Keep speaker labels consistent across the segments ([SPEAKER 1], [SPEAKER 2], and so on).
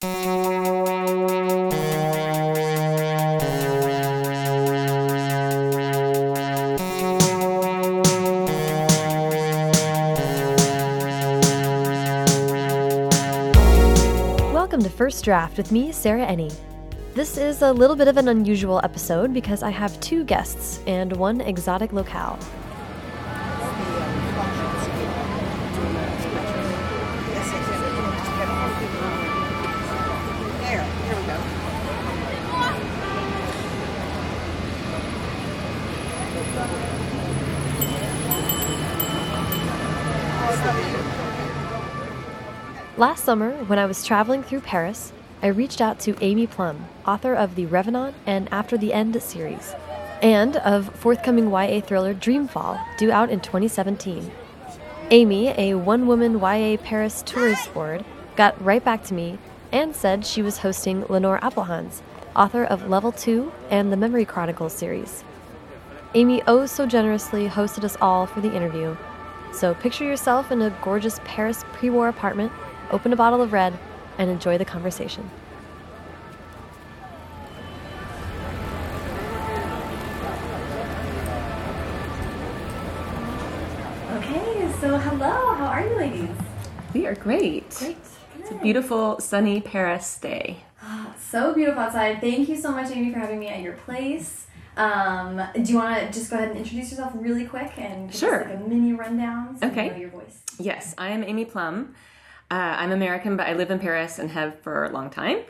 [SPEAKER 1] Welcome to First Draft with me, Sarah Enni. This is a little bit of an unusual episode because I have two guests and one exotic locale. Last summer, when I was traveling through Paris, I reached out to Amy Plum, author of the Revenant and After the End series, and of forthcoming YA thriller Dreamfall, due out in 2017. Amy, a one woman YA Paris tourist board, got right back to me and said she was hosting Lenore Appelhans, author of Level 2 and the Memory Chronicles series. Amy oh so generously hosted us all for the interview. So picture yourself in a gorgeous Paris pre war apartment, open a bottle of red, and enjoy the conversation.
[SPEAKER 2] Okay, so hello, how are you ladies?
[SPEAKER 3] We are great.
[SPEAKER 2] Great.
[SPEAKER 3] It's a beautiful sunny Paris day.
[SPEAKER 2] So beautiful outside. Thank you so much, Amy, for having me at your place. Um, do you want to just go ahead and introduce yourself really quick and give
[SPEAKER 3] Sure.
[SPEAKER 2] us like a mini rundown? So we
[SPEAKER 3] Okay.
[SPEAKER 2] know your voice.
[SPEAKER 3] Yes, I am Amy Plum. Uh, I'm American, but I live in Paris and have for a long time.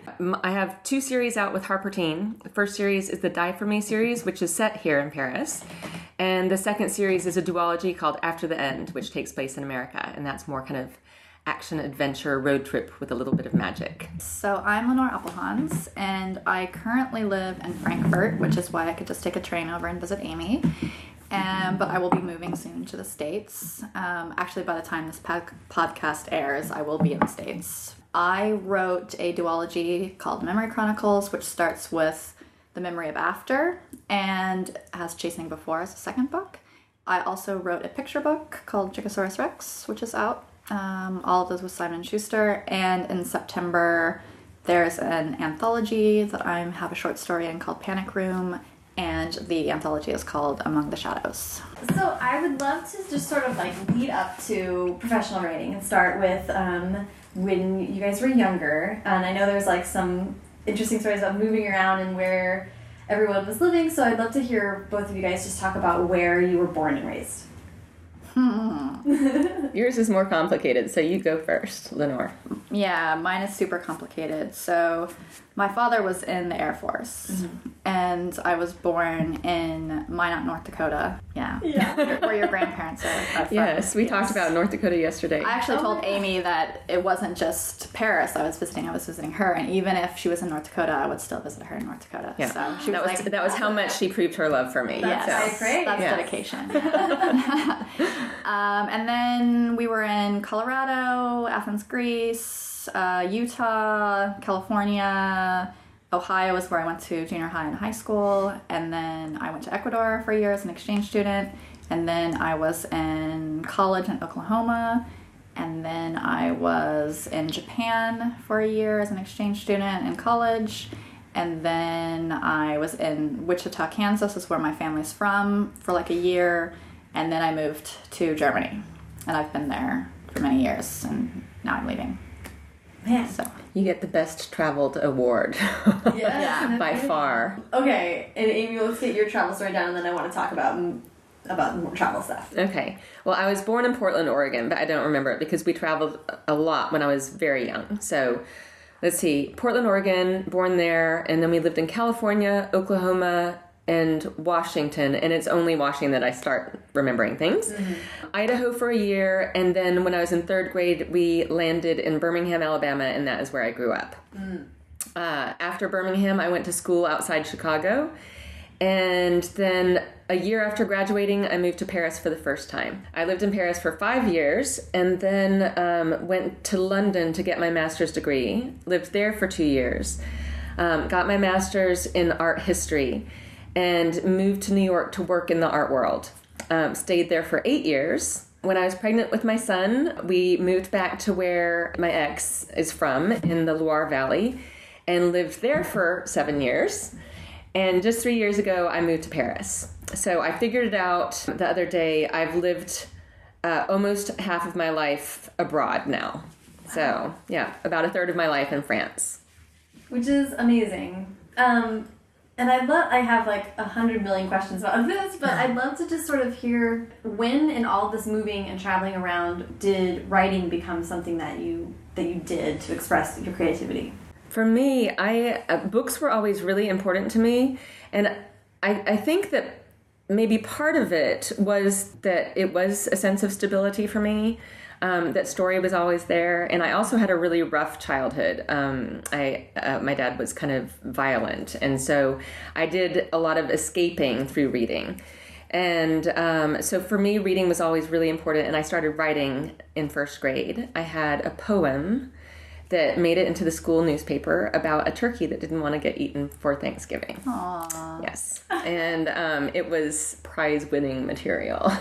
[SPEAKER 3] I have two series out with Harper Teen. The first series is the Die For Me series, which is set here in Paris. And the second series is a duology called After the End, which takes place in America. And that's more kind of action adventure road trip with a little bit of magic.
[SPEAKER 4] So I'm Lenore Appelhans, and I currently live in Frankfurt, which is why I could just take a train over and visit Amy. Um, but I will be moving soon to the States. Um, actually, by the time this pod- podcast airs, I will be in the States. I wrote a duology called Memory Chronicles, which starts with The Memory of After and has Chasing Before as a second book. I also wrote a picture book called Gigasaurus Rex, which is out. Um, all of those with Simon Schuster. And in September, there's an anthology that I have a short story in called Panic Room, and the anthology is called Among the Shadows.
[SPEAKER 2] So I would love to just sort of like lead up to professional writing and start with um, when you guys were younger. And I know there's like some interesting stories about moving around and where everyone was living. So I'd love to hear both of you guys just talk about where you were born and raised.
[SPEAKER 3] Yours is more complicated, so you go first, Lenore.
[SPEAKER 4] Yeah, mine is super complicated. So, my father was in the Air Force, and I was born in Minot, North Dakota. Yeah,
[SPEAKER 2] Yeah.
[SPEAKER 4] where, where your grandparents are.
[SPEAKER 3] Yes, we talked about North Dakota yesterday.
[SPEAKER 4] I actually
[SPEAKER 2] Oh
[SPEAKER 4] told Amy that it wasn't just Paris I was visiting, I was visiting her. And even if she was in North Dakota, I would still visit her in North Dakota.
[SPEAKER 3] Yeah.
[SPEAKER 4] So she was,
[SPEAKER 3] that was
[SPEAKER 4] like,
[SPEAKER 3] that was how much she proved her love for me.
[SPEAKER 2] That's
[SPEAKER 3] so.
[SPEAKER 2] high praise.
[SPEAKER 4] That's
[SPEAKER 3] Yeah.
[SPEAKER 4] dedication. um, and then we were in Colorado, Athens, Greece, uh, Utah, California. Ohio is where I went to junior high and high school. And then I went to Ecuador for a year as an exchange student. And then I was in college in Oklahoma. And then I was in Japan for a year as an exchange student in college. And then I was in Wichita, Kansas, is where my family's from, for like a year. And then I moved to Germany. And I've been there for many years. And now I'm leaving.
[SPEAKER 2] Man.
[SPEAKER 4] So,
[SPEAKER 3] You get the best traveled award
[SPEAKER 2] Yeah.
[SPEAKER 3] by far.
[SPEAKER 2] Okay, and Amy, let's get your travel story down, and then I want to talk about about more travel stuff.
[SPEAKER 3] Okay. Well, I was born in Portland, Oregon, but I don't remember it because we traveled a lot when I was very young. So, let's see. Portland, Oregon, born there, and then we lived in California, Oklahoma, and Washington, and it's only Washington that I start remembering things. Idaho for a year, and then when I was in third grade, we landed in Birmingham, Alabama, and that is where I grew up. Uh, after Birmingham, I went to school outside Chicago. And then a year after graduating, I moved to Paris for the first time. I lived in Paris for five years and then um, went to London to get my master's degree. Lived there for two years. Um, got my master's in art history and moved to New York to work in the art world. Um, stayed there for eight years when I was pregnant with my son, we moved back to where my ex is from in the Loire Valley and lived there for seven years. And just three years ago, I moved to Paris. So I figured it out the other day. I've lived uh, almost half of my life abroad now. So, yeah, about a third of my life in France.
[SPEAKER 2] which is amazing. Um, and I'd love, I have like a hundred million questions about this, but I'd love to just sort of hear when in all this moving and traveling around did writing become something that you that you did to express your creativity?
[SPEAKER 3] For me, I uh, books were always really important to me, and I, I think that maybe part of it was that it was a sense of stability for me. Um, that story was always there, and I also had a really rough childhood. Um, I uh, my dad was kind of violent, and so I did a lot of escaping through reading. And um, so for me, reading was always really important, and I started writing in first grade. I had a poem that made it into the school newspaper about a turkey that didn't want to get eaten for Thanksgiving.
[SPEAKER 4] Aww.
[SPEAKER 3] Yes. And um, it was prize winning material.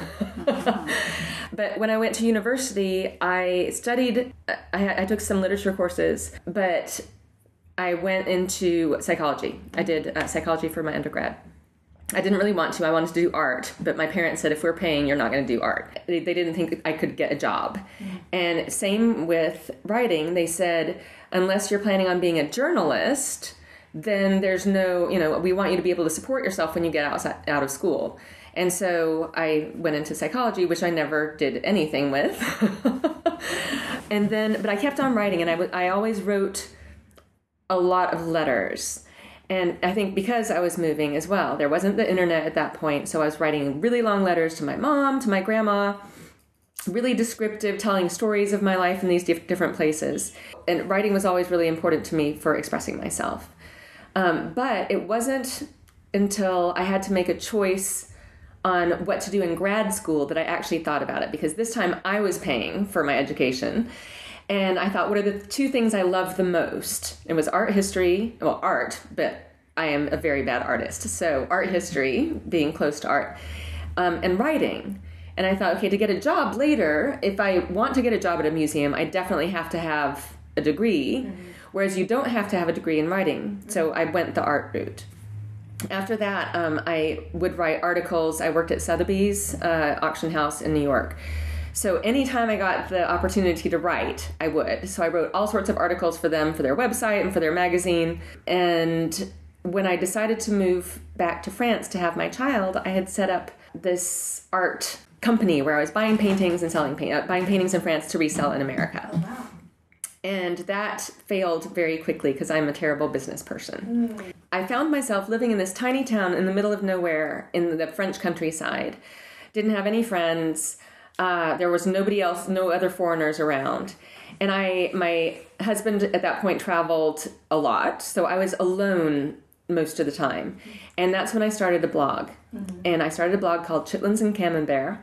[SPEAKER 3] but when I went to university, I studied, I, I took some literature courses, but I went into psychology. I did uh, psychology for my undergrad. I didn't really want to. I wanted to do art, but my parents said if we're paying, you're not going to do art. They, they didn't think I could get a job. Mm-hmm. And same with writing. They said unless you're planning on being a journalist, then there's no, you know, we want you to be able to support yourself when you get outside, out of school. And so I went into psychology, which I never did anything with. and then, but I kept on writing, and I, w- I always wrote a lot of letters. And I think because I was moving as well, there wasn't the internet at that point. So I was writing really long letters to my mom, to my grandma, really descriptive, telling stories of my life in these dif- different places. And writing was always really important to me for expressing myself. Um, but it wasn't until I had to make a choice on what to do in grad school that I actually thought about it because this time I was paying for my education. And I thought, what are the two things I love the most? It was art history, well, art, but I am a very bad artist. So, art history, being close to art, um, and writing. And I thought, okay, to get a job later, if I want to get a job at a museum, I definitely have to have a degree, whereas you don't have to have a degree in writing. So, I went the art route. After that, um, I would write articles. I worked at Sotheby's uh, auction house in New York. So anytime I got the opportunity to write, I would. So I wrote all sorts of articles for them for their website and for their magazine. And when I decided to move back to France to have my child, I had set up this art company where I was buying paintings and selling paint, uh, buying paintings in France to resell in America.
[SPEAKER 2] Oh wow.
[SPEAKER 3] And that failed very quickly because I'm a terrible business person. I found myself living in this tiny town in the middle of nowhere in the French countryside. Didn't have any friends. Uh, there was nobody else, no other foreigners around. And I, my husband at that point traveled a lot, so I was alone most of the time. And that's when I started a blog. And I started a blog called Chitlins and Camembert.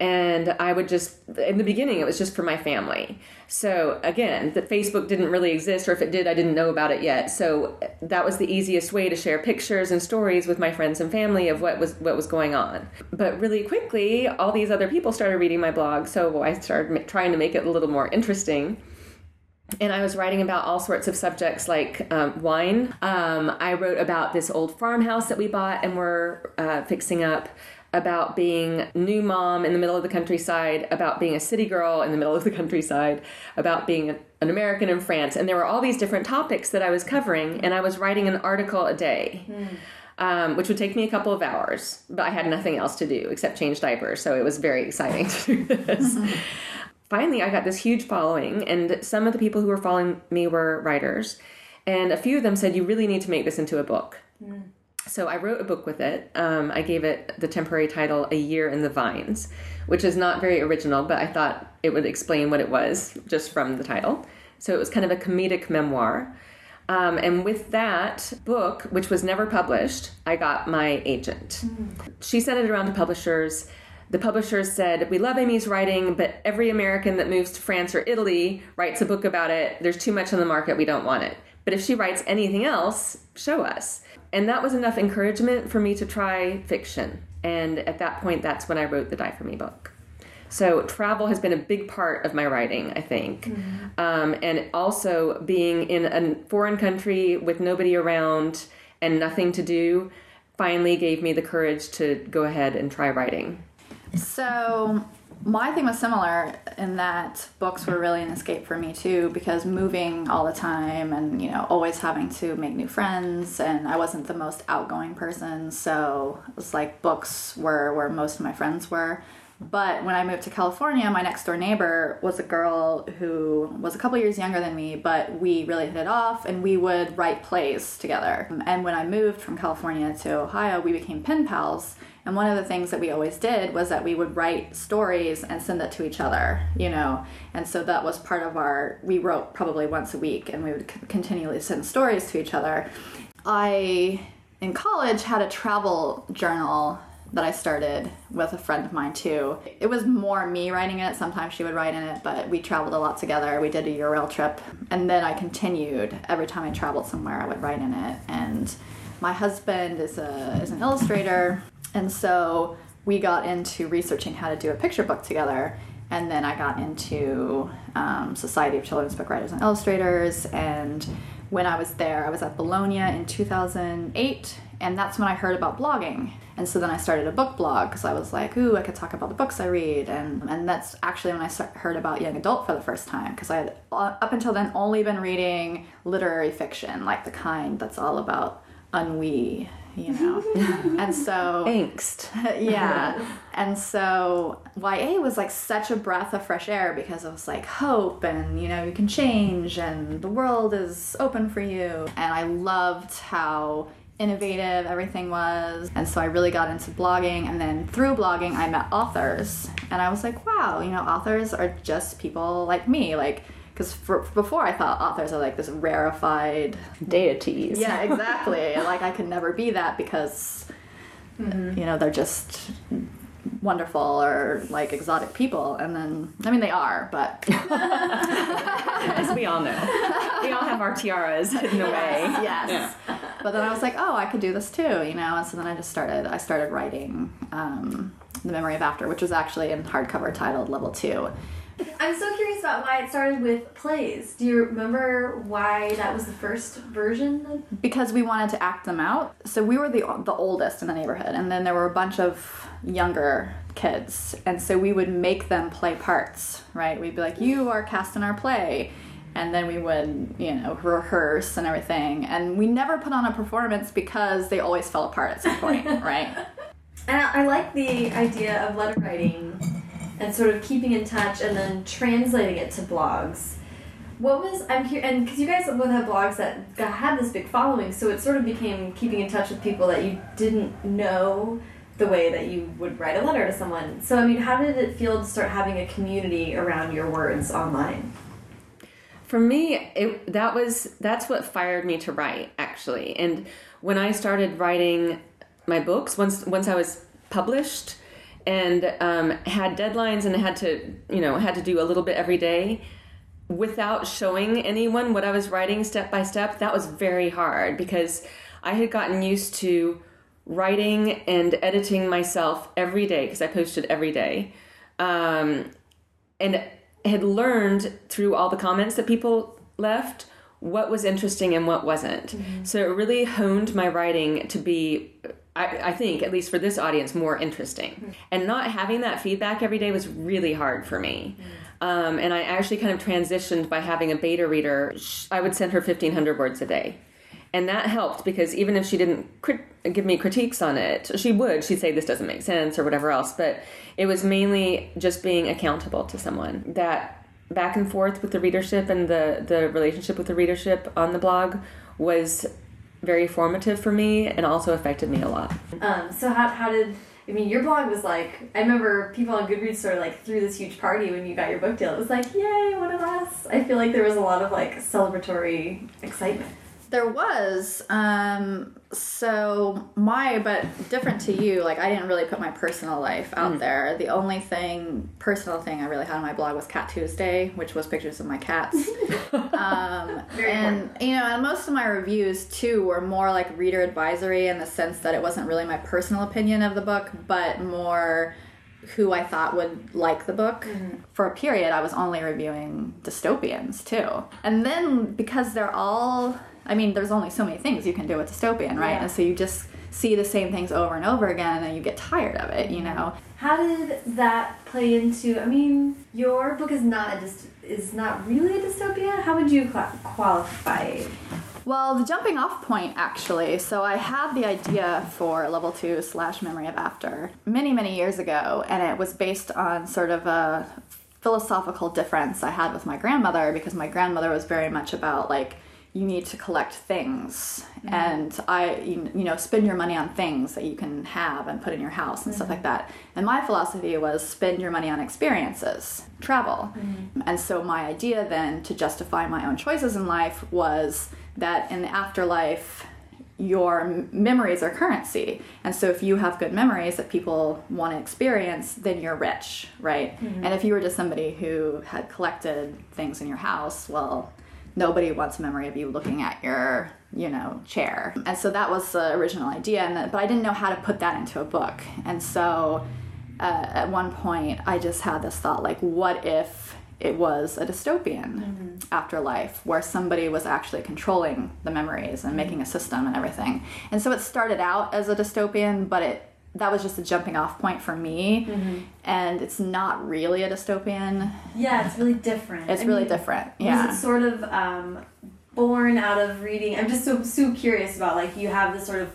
[SPEAKER 3] And I would just, in the beginning, it was just for my family. So again, that Facebook didn't really exist, or if it did, I didn't know about it yet. So that was the easiest way to share pictures and stories with my friends and family of what was what was going on. But really quickly, all these other people started reading my blog, so I started trying to make it a little more interesting and I was writing about all sorts of subjects like um, wine. Um, I wrote about this old farmhouse that we bought and we're uh, fixing up. About being new mom in the middle of the countryside, about being a city girl in the middle of the countryside, about being an American in France, and there were all these different topics that I was covering, and I was writing an article a day, um, which would take me a couple of hours, but I had nothing else to do except change diapers, so it was very exciting to do this. Finally I got this huge following, and some of the people who were following me were writers, and a few of them said, You really need to make this into a book. So I wrote a book with it. Um, I gave it the temporary title A Year in the Vines, which is not very original, but I thought it would explain what it was just from the title. So it was kind of a comedic memoir. Um, and with that book, which was never published, I got my agent. She sent it around to publishers. The publishers said, We love Amy's writing, but every American that moves to France or Italy writes a book about it. There's too much on the market. We don't want it. But if she writes anything else, show us. And that was enough encouragement for me to try fiction. And at that point, that's when I wrote the Die For Me book. So travel has been a big part of my writing, I think. Um, and also being in a foreign country with nobody around and nothing to do finally gave me the courage to go ahead and try writing.
[SPEAKER 4] So my thing was similar in that books were really an escape for me too because moving all the time and you know always having to make new friends and I wasn't the most outgoing person so it was like books were where most of my friends were. But when I moved to California my next door neighbor was a girl who was a couple years younger than me but we really hit it off and we would write plays together. And when I moved from California to Ohio we became pen pals and one of the things that we always did was that we would write stories and send it to each other, you know. And so that was part of our, we wrote probably once a week and we would continually send stories to each other. I, in college, had a travel journal that I started with a friend of mine too. It was more me writing in it. Sometimes she would write in it, but we traveled a lot together. We did a Eurail trip. And then I continued. Every time I traveled somewhere, I would write in it. And my husband is a is an illustrator and so we got into researching how to do a picture book together. And then I got into um, Society of Children's Book Writers and Illustrators. And when I was there, I was at Bologna in 2008. And that's when I heard about blogging. And so then I started a book blog because I was like, ooh, I could talk about the books I read. And, and that's actually when I start, heard about young adult for the first time because I had, uh, up until then, only been reading literary fiction, like the kind that's all about ennui you know? And so
[SPEAKER 3] Angst.
[SPEAKER 4] yeah. And so ya was like such a breath of fresh air because it was like hope and you know you can change and the world is open for you. And i loved how innovative everything was. And so i really got into blogging. And then through blogging i met authors. And i was like wow you know authors are just people like me. Like because before I thought authors are like this rarefied
[SPEAKER 3] Deities.
[SPEAKER 4] yeah, exactly. like I could never be that because you know they're just wonderful or like exotic people and then I mean they are, but
[SPEAKER 3] As we all know. We all have our tiaras hidden away.
[SPEAKER 4] yes. But then I was like, oh, I could do this too, you know. And so then I just started. I started writing um, the memory of after, which was actually in hardcover titled Level Two.
[SPEAKER 2] I'm so curious about why it started with plays. Do you remember why that was the first version?
[SPEAKER 4] because we wanted to act them out. So we were the the oldest in the neighborhood, and then there were a bunch of younger kids, and so we would make them play parts. Right? We'd be like, "You are cast in our play." And then we would, you know, rehearse and everything. And we never put on a performance because they always fell apart at some point, right?
[SPEAKER 2] And I, I like the idea of letter writing and sort of keeping in touch and then translating it to blogs. What was I'm here and because you guys both have blogs that had this big following, so it sort of became keeping in touch with people that you didn't know the way that you would write a letter to someone. So I mean, how did it feel to start having a community around your words online?
[SPEAKER 3] For me, it, that was that's what fired me to write actually. And when I started writing my books, once once I was published and um, had deadlines and had to you know had to do a little bit every day without showing anyone what I was writing step by step, that was very hard because I had gotten used to writing and editing myself every day because I posted every day. Um, and had learned through all the comments that people left what was interesting and what wasn't. So it really honed my writing to be, I, I think, at least for this audience, more interesting. And not having that feedback every day was really hard for me. Um, and I actually kind of transitioned by having a beta reader. I would send her 1,500 words a day. And that helped because even if she didn't crit- give me critiques on it, she would. She'd say this doesn't make sense or whatever else. But it was mainly just being accountable to someone. That back and forth with the readership and the, the relationship with the readership on the blog was very formative for me and also affected me a lot.
[SPEAKER 2] Um, so how, how did I mean your blog was like I remember people on Goodreads sort of like threw this huge party when you got your book deal. It was like yay one of us. I feel like there was a lot of like celebratory excitement.
[SPEAKER 4] There was. Um, so my, but different to you, like I didn't really put my personal life out there. The only thing, personal thing I really had on my blog was Cat Tuesday, which was pictures of my cats. um, and, you know, and most of my reviews too were more like reader advisory in the sense that it wasn't really my personal opinion of the book, but more who I thought would like the book. For a period, I was only reviewing dystopians too. And then because they're all, I mean, there's only so many things you can do with dystopian, right?
[SPEAKER 2] Yeah.
[SPEAKER 4] And so you just see the same things over and over again and you get tired of it, you know?
[SPEAKER 2] How did that play into? I mean, your book is not a is not really a dystopia. How would you qualify? it?
[SPEAKER 4] Well, the jumping off point actually. So I had the idea for level two slash memory of after many, many years ago, and it was based on sort of a philosophical difference I had with my grandmother because my grandmother was very much about like you need to collect things mm-hmm. and I you, you know spend your money on things that you can have and put in your house and stuff mm-hmm. like that. And my philosophy was spend your money on experiences, travel. Mm-hmm. And so my idea then to justify my own choices in life was that in the afterlife your memories are currency. And so if you have good memories that people want to experience, then you're rich, right? And if you were just somebody who had collected things in your house, well, nobody wants a memory of you looking at your, you know, chair. And so that was the original idea and that, but I didn't know how to put that into a book. And so uh, at one point I just had this thought like what if it was a dystopian afterlife where somebody was actually controlling the memories and making a system and everything. And so it started out as a dystopian, but it that was just a jumping off point for me. And it's not really a dystopian.
[SPEAKER 2] Yeah, it's really different.
[SPEAKER 4] It's
[SPEAKER 2] I
[SPEAKER 4] really
[SPEAKER 2] mean,
[SPEAKER 4] different. Yeah.
[SPEAKER 2] Was it sort of um, born out of reading? I'm just so so curious about like you have this sort of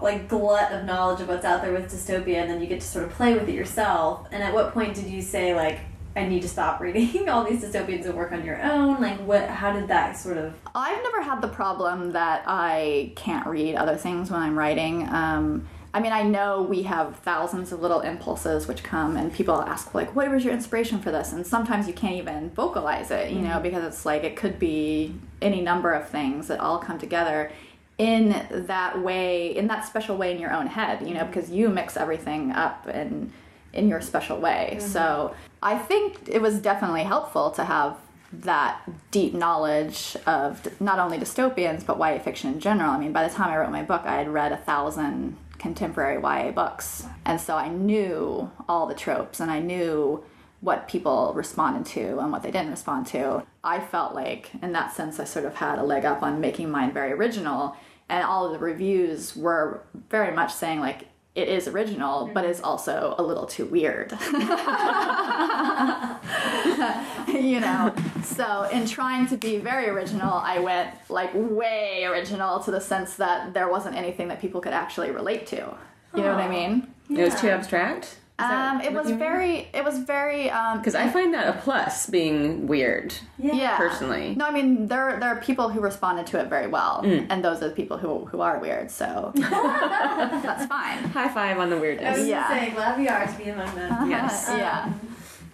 [SPEAKER 2] like glut of knowledge of what's out there with dystopia, and then you get to sort of play with it yourself. And at what point did you say like? I need to stop reading all these dystopians and work on your own. Like, what? How did that sort of?
[SPEAKER 4] I've never had the problem that I can't read other things when I'm writing. Um, I mean, I know we have thousands of little impulses which come, and people ask, like, what was your inspiration for this? And sometimes you can't even vocalize it, you know, mm-hmm. because it's like it could be any number of things that all come together in that way, in that special way in your own head, you know, mm-hmm. because you mix everything up and in your special way. Mm-hmm. So I think it was definitely helpful to have that deep knowledge of not only dystopians but YA fiction in general. I mean, by the time I wrote my book, I had read a thousand contemporary YA books, and so I knew all the tropes and I knew what people responded to and what they didn't respond to. I felt like, in that sense, I sort of had a leg up on making mine very original, and all of the reviews were very much saying like. It is original, but it's also a little too weird. you know so in trying to be very original i went like way original to the sense that there wasn't anything that people could actually relate to you know what i mean
[SPEAKER 3] It was too abstract.
[SPEAKER 4] um, it was very it was very um
[SPEAKER 3] because I find that a plus being weird.
[SPEAKER 4] yeah
[SPEAKER 3] personally.
[SPEAKER 4] no i mean there there are people who responded to it very well
[SPEAKER 3] Mm.
[SPEAKER 4] and those are the people who who are weird so that's fine
[SPEAKER 3] High five on the
[SPEAKER 2] I
[SPEAKER 3] weirdness.
[SPEAKER 2] was
[SPEAKER 4] Yeah.
[SPEAKER 2] just saying, glad we are to be among them.
[SPEAKER 3] Yes.
[SPEAKER 4] yeah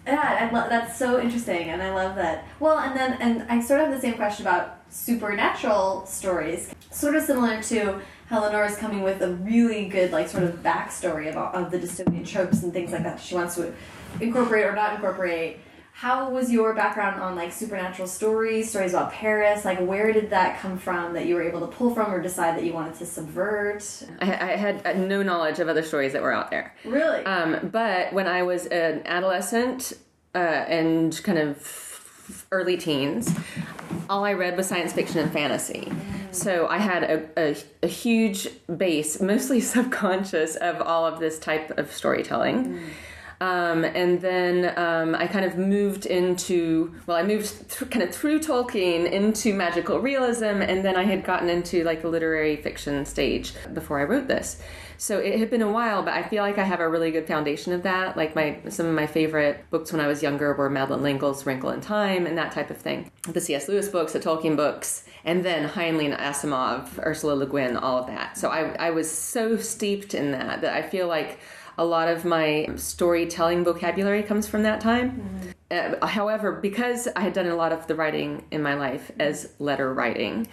[SPEAKER 2] Yeah, that's so interesting, and I love that. Well, and then and I sort of have the same question about supernatural stories, sort of similar to how is coming with a really good like sort of backstory of, of the dystopian tropes and things like that. She wants to incorporate or not incorporate. How was your background on like supernatural stories, stories about Paris? Like, where did that come from that you were able to pull from, or decide that you wanted to subvert?
[SPEAKER 3] I, I had uh, no knowledge of other stories that were out there.
[SPEAKER 2] Really?
[SPEAKER 3] Um, but when I was an adolescent uh, and kind of early teens, all I read was science fiction and fantasy. So I had a, a, a huge base, mostly subconscious, of all of this type of storytelling. Um, and then um, I kind of moved into, well, I moved th- kind of through Tolkien into magical realism, and then I had gotten into like the literary fiction stage before I wrote this. So it had been a while, but I feel like I have a really good foundation of that. Like my some of my favorite books when I was younger were Madeleine L'Engle's Wrinkle in Time and that type of thing. The C.S. Lewis books, the Tolkien books, and then Heinlein, Asimov, Ursula Le Guin, all of that. So I, I was so steeped in that that I feel like a lot of my storytelling vocabulary comes from that time. Mm-hmm. Uh, however, because I had done a lot of the writing in my life as letter writing,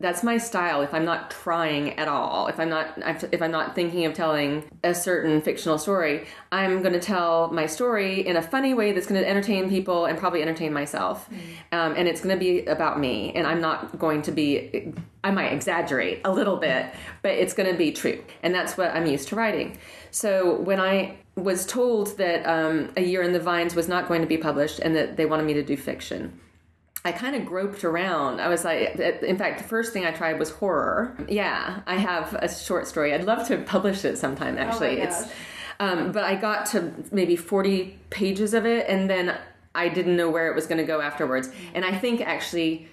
[SPEAKER 3] that's my style. If i'm not trying at all if i'm not if i'm not thinking of telling a certain fictional story i'm going to tell my story in a funny way that's going to entertain people and probably entertain myself. Um, and it's going to be about me and i'm not going to be i might exaggerate a little bit but it's going to be true. And that's what i'm used to writing. So when i was told that um, a year in the vines was not going to be published and that they wanted me to do fiction I kind of groped around. I was like, in fact, the first thing I tried was horror. Yeah, I have a short story. I'd love to publish it sometime. Actually,
[SPEAKER 2] Oh
[SPEAKER 3] it's, um, but I got to maybe forty pages of it, and then I didn't know where it was going to go afterwards. And I think actually.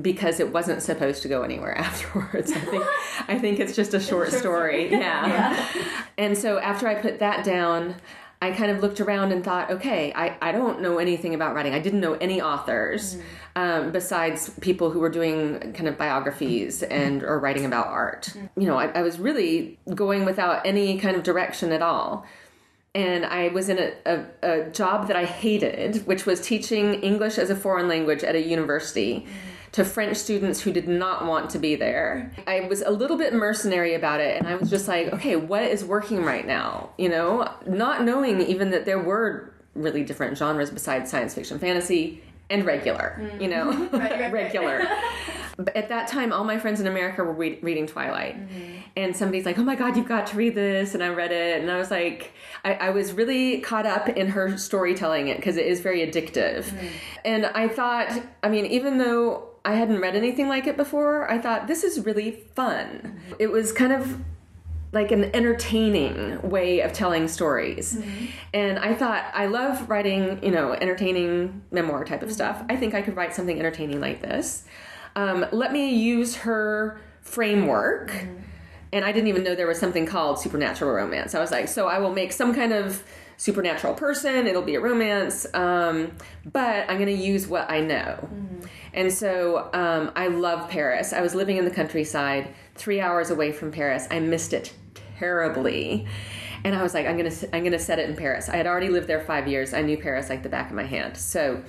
[SPEAKER 3] Because it wasn't supposed to go anywhere afterwards, I think I think it's just a short story. Yeah. And so after I put that down, I kind of looked around and thought, okay, I, I don't know anything about writing. I didn't know any authors um, besides people who were doing kind of biographies and or writing about art. You know, I, I was really going without any kind of direction at all. And I was in a, a, a job that I hated, which was teaching English as a foreign language at a university to French students who did not want to be there. I was a little bit mercenary about it, and I was just like, okay, what is working right now? You know, not knowing even that there were really different genres besides science fiction, fantasy, and regular, mm. you know, regular. But at that time, all my friends in America were read, reading Twilight, mm-hmm. and somebody's like, "Oh my God, you've got to read this!" And I read it, and I was like, I, I was really caught up in her storytelling it because it is very addictive, mm. and I thought, I mean, even though I hadn't read anything like it before, I thought this is really fun. It was kind of like an entertaining way of telling stories. And I thought, I love writing, you know, entertaining memoir type of stuff. I think I could write something entertaining like this. Um, let me use her framework. And I didn't even know there was something called supernatural romance. I was like, so I will make some kind of supernatural person, it'll be a romance, um, but I'm going to use what I know. And so um, I love Paris. I was living in the countryside, three hours away from Paris. I missed it terribly. And I was like, I'm gonna, I'm gonna set it in Paris. I had already lived there five years. I knew Paris like the back of my hand. So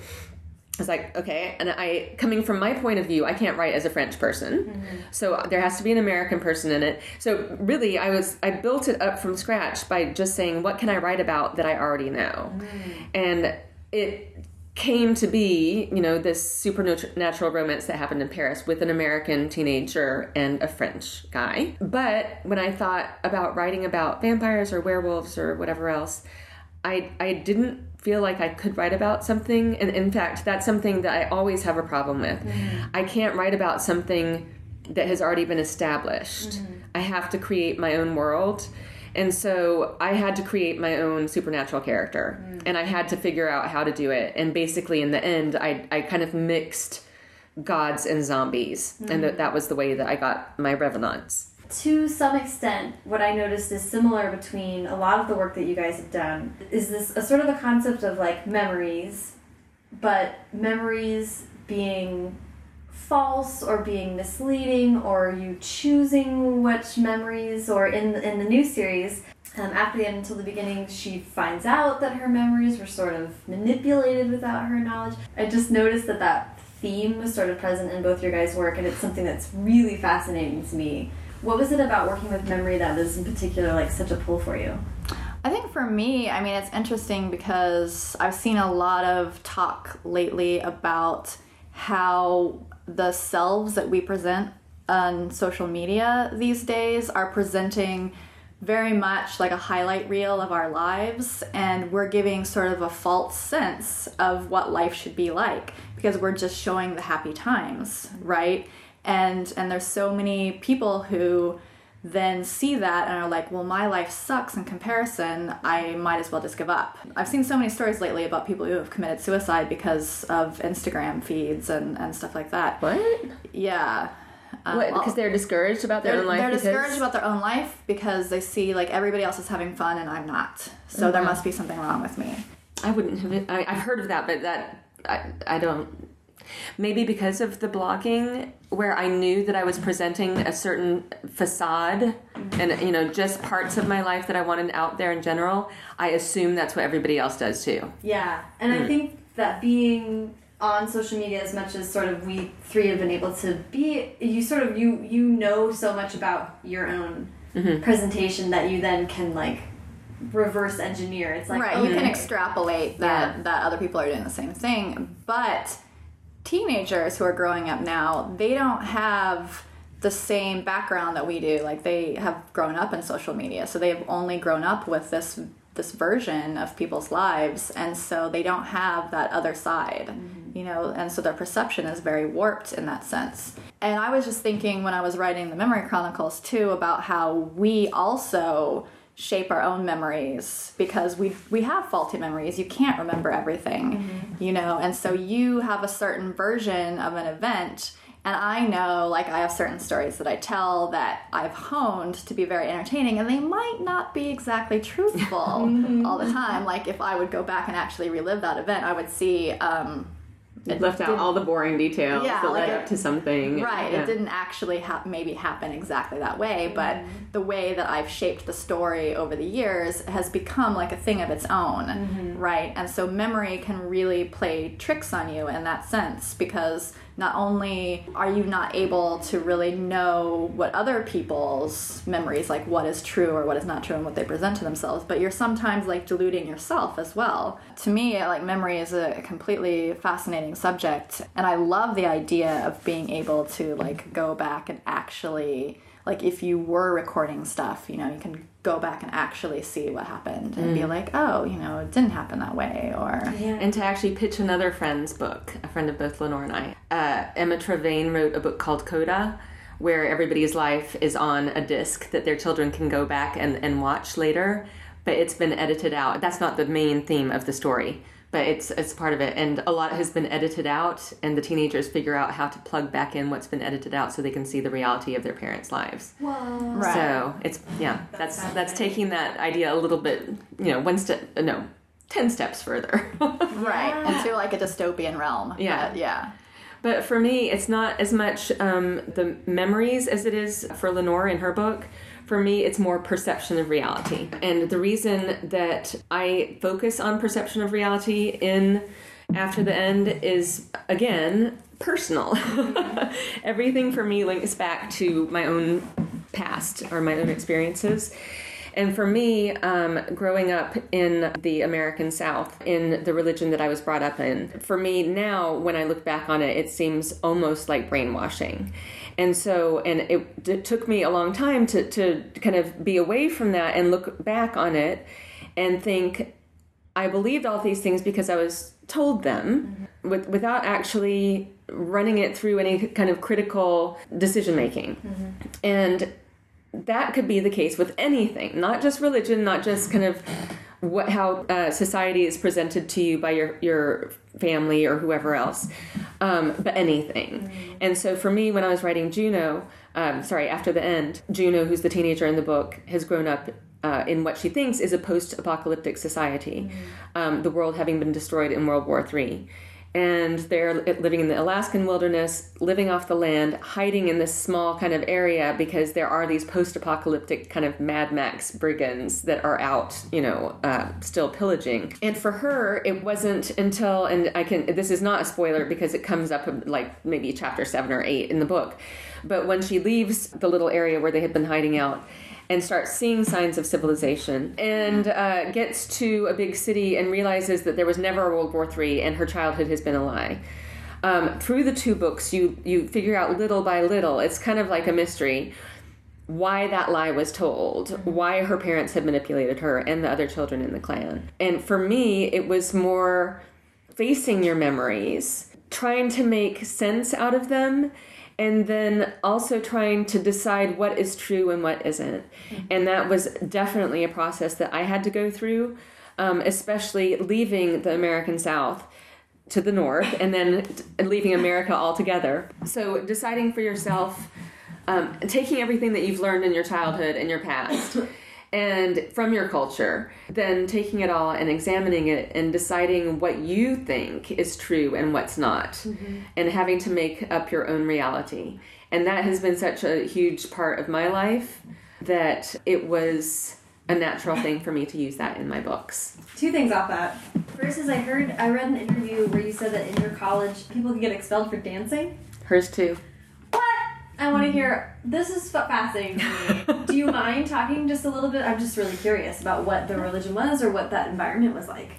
[SPEAKER 3] I was like, okay. And I, coming from my point of view, I can't write as a French person. Mm-hmm. So uh, there has to be an American person in it. So really, I was, I built it up from scratch by just saying, what can I write about that I already know? Mm. And it came to be, you know, this supernatural romance that happened in Paris with an American teenager and a French guy. But when I thought about writing about vampires or werewolves or whatever else, I I didn't feel like I could write about something and in fact that's something that I always have a problem with. Mm. I can't write about something that has already been established. Mm. I have to create my own world. And so I had to create my own supernatural character mm. and I had to figure out how to do it. And basically in the end I I kind of mixed gods and zombies and mm. that that was the way that I got my revenants.
[SPEAKER 2] to some extent, what I noticed is similar between a lot of the work that you guys have done. Is this a sort of a concept of like memories, but memories being false or being misleading, or you choosing which memories, or in in the new series. Um, after the end until the beginning, she finds out that her memories were sort of manipulated without her knowledge. I just noticed that that theme was sort of present in both your guys' work, and it's something that's really fascinating to me. What was it about working with memory that was in particular like such a pull for you?
[SPEAKER 4] I think for me, I mean, it's interesting because I've seen a lot of talk lately about how the selves that we present on social media these days are presenting very much like a highlight reel of our lives, and we're giving sort of a false sense of what life should be like because we're just showing the happy times, right? And and there's so many people who then see that and are like, well, my life sucks in comparison. I might as well just give up. I've seen so many stories lately about people who have committed suicide because of Instagram feeds and, and stuff like that.
[SPEAKER 3] What?
[SPEAKER 4] Yeah. Um,
[SPEAKER 3] What? Because they're discouraged about their
[SPEAKER 4] they're,
[SPEAKER 3] own life.
[SPEAKER 4] they're
[SPEAKER 3] because-
[SPEAKER 4] discouraged about their own life because they see like everybody else is having fun and I'm not. So there must be something wrong with me.
[SPEAKER 3] I wouldn't have. I, I've heard of that, but that I, I don't. Maybe because of the blogging, where I knew that I was presenting a certain facade, and you know, just parts of my life that I wanted out there in general. I assume that's what everybody else does too.
[SPEAKER 2] Yeah, and I think that being on social media as much as sort of we three have been able to be you sort of you you know so much about your own
[SPEAKER 3] Mm-hmm.
[SPEAKER 2] presentation that you then can like reverse engineer it's like
[SPEAKER 4] right,
[SPEAKER 2] okay.
[SPEAKER 4] you can extrapolate that
[SPEAKER 3] Yeah.
[SPEAKER 4] that other people are doing the same thing, but teenagers who are growing up now, they don't have the same background that we do. Like they have grown up in social media, so they've only grown up with this this version of people's lives, and so they don't have that other side. Mm-hmm. You know, and so their perception is very warped in that sense. And I was just thinking when I was writing the Memory Chronicles too about how we also shape our own memories because we we have faulty memories. You can't remember everything, you know, and so you have a certain version of an event. And I know, like, I have certain stories that I tell that I've honed to be very entertaining, and they might not be exactly truthful all the time. Like, if I would go back and actually relive that event, I would see um,
[SPEAKER 3] It left out all the boring details
[SPEAKER 4] Yeah,
[SPEAKER 3] that
[SPEAKER 4] like
[SPEAKER 3] led
[SPEAKER 4] it-
[SPEAKER 3] up to something.
[SPEAKER 4] Right.
[SPEAKER 3] Yeah.
[SPEAKER 4] It didn't actually ha- maybe happen exactly that way, but mm-hmm. the way that I've shaped the story over the years has become like a thing of its own, mm-hmm. right? And so memory can really play tricks on you in that sense because not only are you not able to really know what other people's memories, like what is true or what is not true and what they present to themselves, but you're sometimes like deluding yourself as well. To me, like memory is a completely fascinating subject, and I love the idea of being able to like go back and actually like if you were recording stuff, you know, you can go back and actually see what happened and be like, oh, you know, it didn't happen that way, or
[SPEAKER 3] And to actually pitch another friend's book, a friend of both Lenore and I, uh, Emma Trevayne wrote a book called Coda, where everybody's life is on a disc that their children can go back and, and watch later, but it's been edited out. That's not the main theme of the story, but it's it's part of it. And a lot has been edited out, and the teenagers figure out how to plug back in what's been edited out so they can see the reality of their parents' lives.
[SPEAKER 4] right.
[SPEAKER 3] So it's yeah, that's that's taking that idea a little bit, you know, one step no, ten steps further.
[SPEAKER 4] right into like a dystopian realm.
[SPEAKER 3] Yeah.
[SPEAKER 4] But, yeah.
[SPEAKER 3] But for me, it's not as much um, the memories as it is for Lenore in her book. For me, it's more perception of reality. And the reason that I focus on perception of reality in After the End is, again, personal. Everything for me links back to my own past or my own experiences. And for me, um, growing up in the American South, in the religion that I was brought up in, for me now, when I look back on it, it seems almost like brainwashing. And so, and it, it took me a long time to, to kind of be away from that and look back on it and think, I believed all these things because I was told them mm-hmm. with, without actually running it through any kind of critical decision making. Mm-hmm. And that could be the case with anything, not just religion, not just kind of what how uh, society is presented to you by your your family or whoever else, um, but anything. And so for me, when I was writing Juno, um, sorry, after the end, Juno, who's the teenager in the book, has grown up. Uh, in what she thinks is a post-apocalyptic society, um, the world having been destroyed in World War III, and they're living in the Alaskan wilderness, living off the land, hiding in this small kind of area because there are these post-apocalyptic kind of Mad Max brigands that are out, you know, uh, still pillaging. And for her, it wasn't until, and I can, this is not a spoiler because it comes up like maybe chapter seven or eight in the book, but when she leaves the little area where they had been hiding out and starts seeing signs of civilization and uh, gets to a big city and realizes that there was never a World War III and her childhood has been a lie. Um, through the two books, you you figure out little by little. It's kind of like a mystery why that lie was told, why her parents had manipulated her and the other children in the clan. And for me, it was more facing your memories, trying to make sense out of them, and then also trying to decide what is true and what isn't. And that was definitely a process that I had to go through, um, especially leaving the American South to the north and then leaving America altogether. So deciding for yourself, um, taking everything that you've learned in your childhood and your past and from your culture, then taking it all and examining it and deciding what you think is true and what's not, mm-hmm. and having to make up your own reality. And that has been such a huge part of my life that it was a natural thing for me to use that in my books.
[SPEAKER 2] Two things off that. first is I heard I read an interview where you said that in your college people could get expelled for dancing.
[SPEAKER 3] Hers too.
[SPEAKER 2] I want to hear. This is fa- fascinating to me. Do you mind talking just a little bit? I'm just really curious about what the religion was or what that environment was like.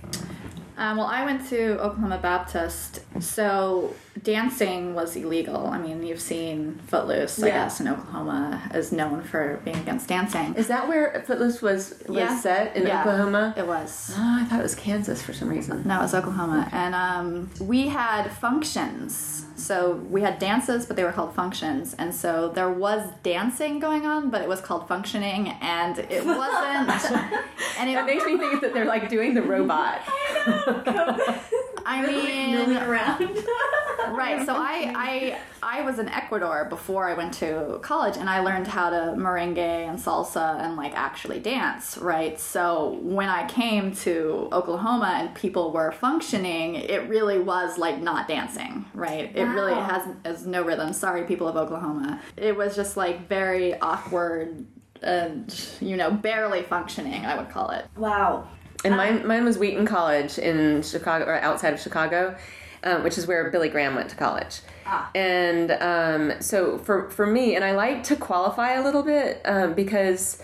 [SPEAKER 4] Um, well, I went to Oklahoma Baptist, so dancing was illegal. I mean, you've seen Footloose, I guess, in Oklahoma is known for being against dancing.
[SPEAKER 3] Is that where Footloose was was
[SPEAKER 4] Yeah.
[SPEAKER 3] set in
[SPEAKER 4] Yeah.
[SPEAKER 3] Oklahoma?
[SPEAKER 4] It was.
[SPEAKER 3] Oh, I thought it was Kansas for some reason.
[SPEAKER 4] No, it was Oklahoma. And um, we had functions. So we had dances, but they were called functions. And so there was dancing going on, but it was called functioning, and it wasn't. and
[SPEAKER 3] That
[SPEAKER 4] it,
[SPEAKER 3] makes me think that they're like doing the robot.
[SPEAKER 4] I
[SPEAKER 2] Milling
[SPEAKER 4] mean,
[SPEAKER 2] around.
[SPEAKER 4] right. So I, I, I was in Ecuador before I went to college, and I learned how to merengue and salsa and like actually dance. Right. So when I came to Oklahoma and people were functioning, it really was like not dancing. Right. It really has has no rhythm. Sorry, people of Oklahoma. It was just like very awkward. And you know, barely functioning, I would call it.
[SPEAKER 2] wow.
[SPEAKER 3] And mine, mine was Wheaton College in Chicago, or outside of Chicago, um, which is where Billy Graham went to college.
[SPEAKER 2] Ah.
[SPEAKER 3] And um, so for for me, and I like to qualify a little bit um, because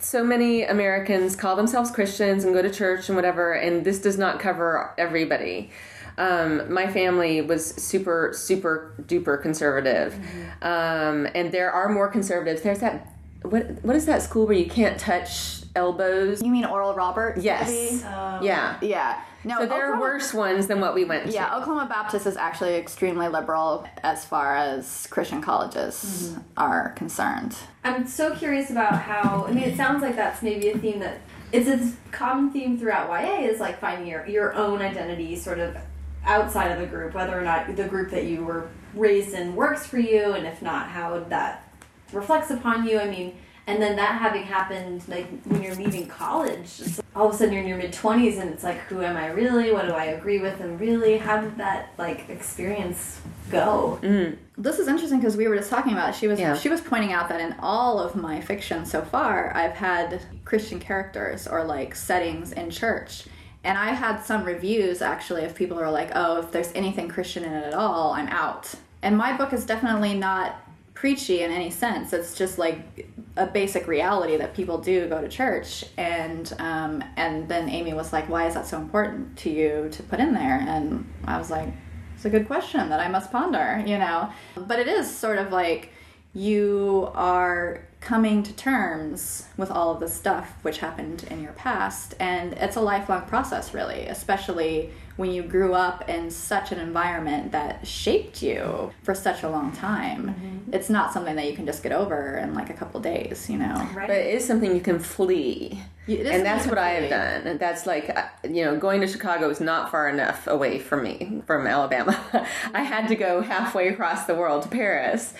[SPEAKER 3] so many Americans call themselves Christians and go to church and whatever, and this does not cover everybody. Um, my family was super, super duper conservative, um, and there are more conservatives. There's that what what is that school where you can't touch elbows?
[SPEAKER 4] You mean Oral Roberts?
[SPEAKER 3] Yes.
[SPEAKER 4] maybe?
[SPEAKER 3] Yeah.
[SPEAKER 4] Yeah. No,
[SPEAKER 3] So there are worse ones than what we went to.
[SPEAKER 4] Yeah, Oklahoma Baptist is actually extremely liberal as far as Christian colleges mm-hmm. are concerned.
[SPEAKER 2] I'm so curious about how. I mean, it sounds like that's maybe a theme that it's a common theme throughout YA is like finding your your own identity, sort of outside of the group, whether or not the group that you were raised in works for you, and if not, how that reflects upon you. I mean, and then that having happened, like when you're leaving college, it's all of a sudden you're in your mid twenties, and it's like, who am I really? What do I agree with? And really, how did that like experience go? Mm.
[SPEAKER 4] This is interesting because we were just talking about it. she was
[SPEAKER 3] Yeah.
[SPEAKER 4] she was pointing out that in all of my fiction so far, I've had Christian characters or like settings in church. And I had some reviews actually of people who are like, "Oh, if there's anything Christian in it at all, I'm out." And my book is definitely not preachy in any sense. It's just like a basic reality that people do go to church. And um, and then Amy was like, "Why is that so important to you to put in there?" And I was like, it's a good question that I must ponder, you know. But it is sort of like you are coming to terms with all of the stuff which happened in your past, and it's a lifelong process, really, especially when you grew up in such an environment that shaped you for such a long time. It's not something that you can just get over in like a couple days, you know.
[SPEAKER 2] Right.
[SPEAKER 3] But it is something you can flee.
[SPEAKER 4] You-
[SPEAKER 3] and that's what I have done. And that's like, uh, you know, going to Chicago is not far enough away from me, from Alabama. I had to go halfway across the world to Paris.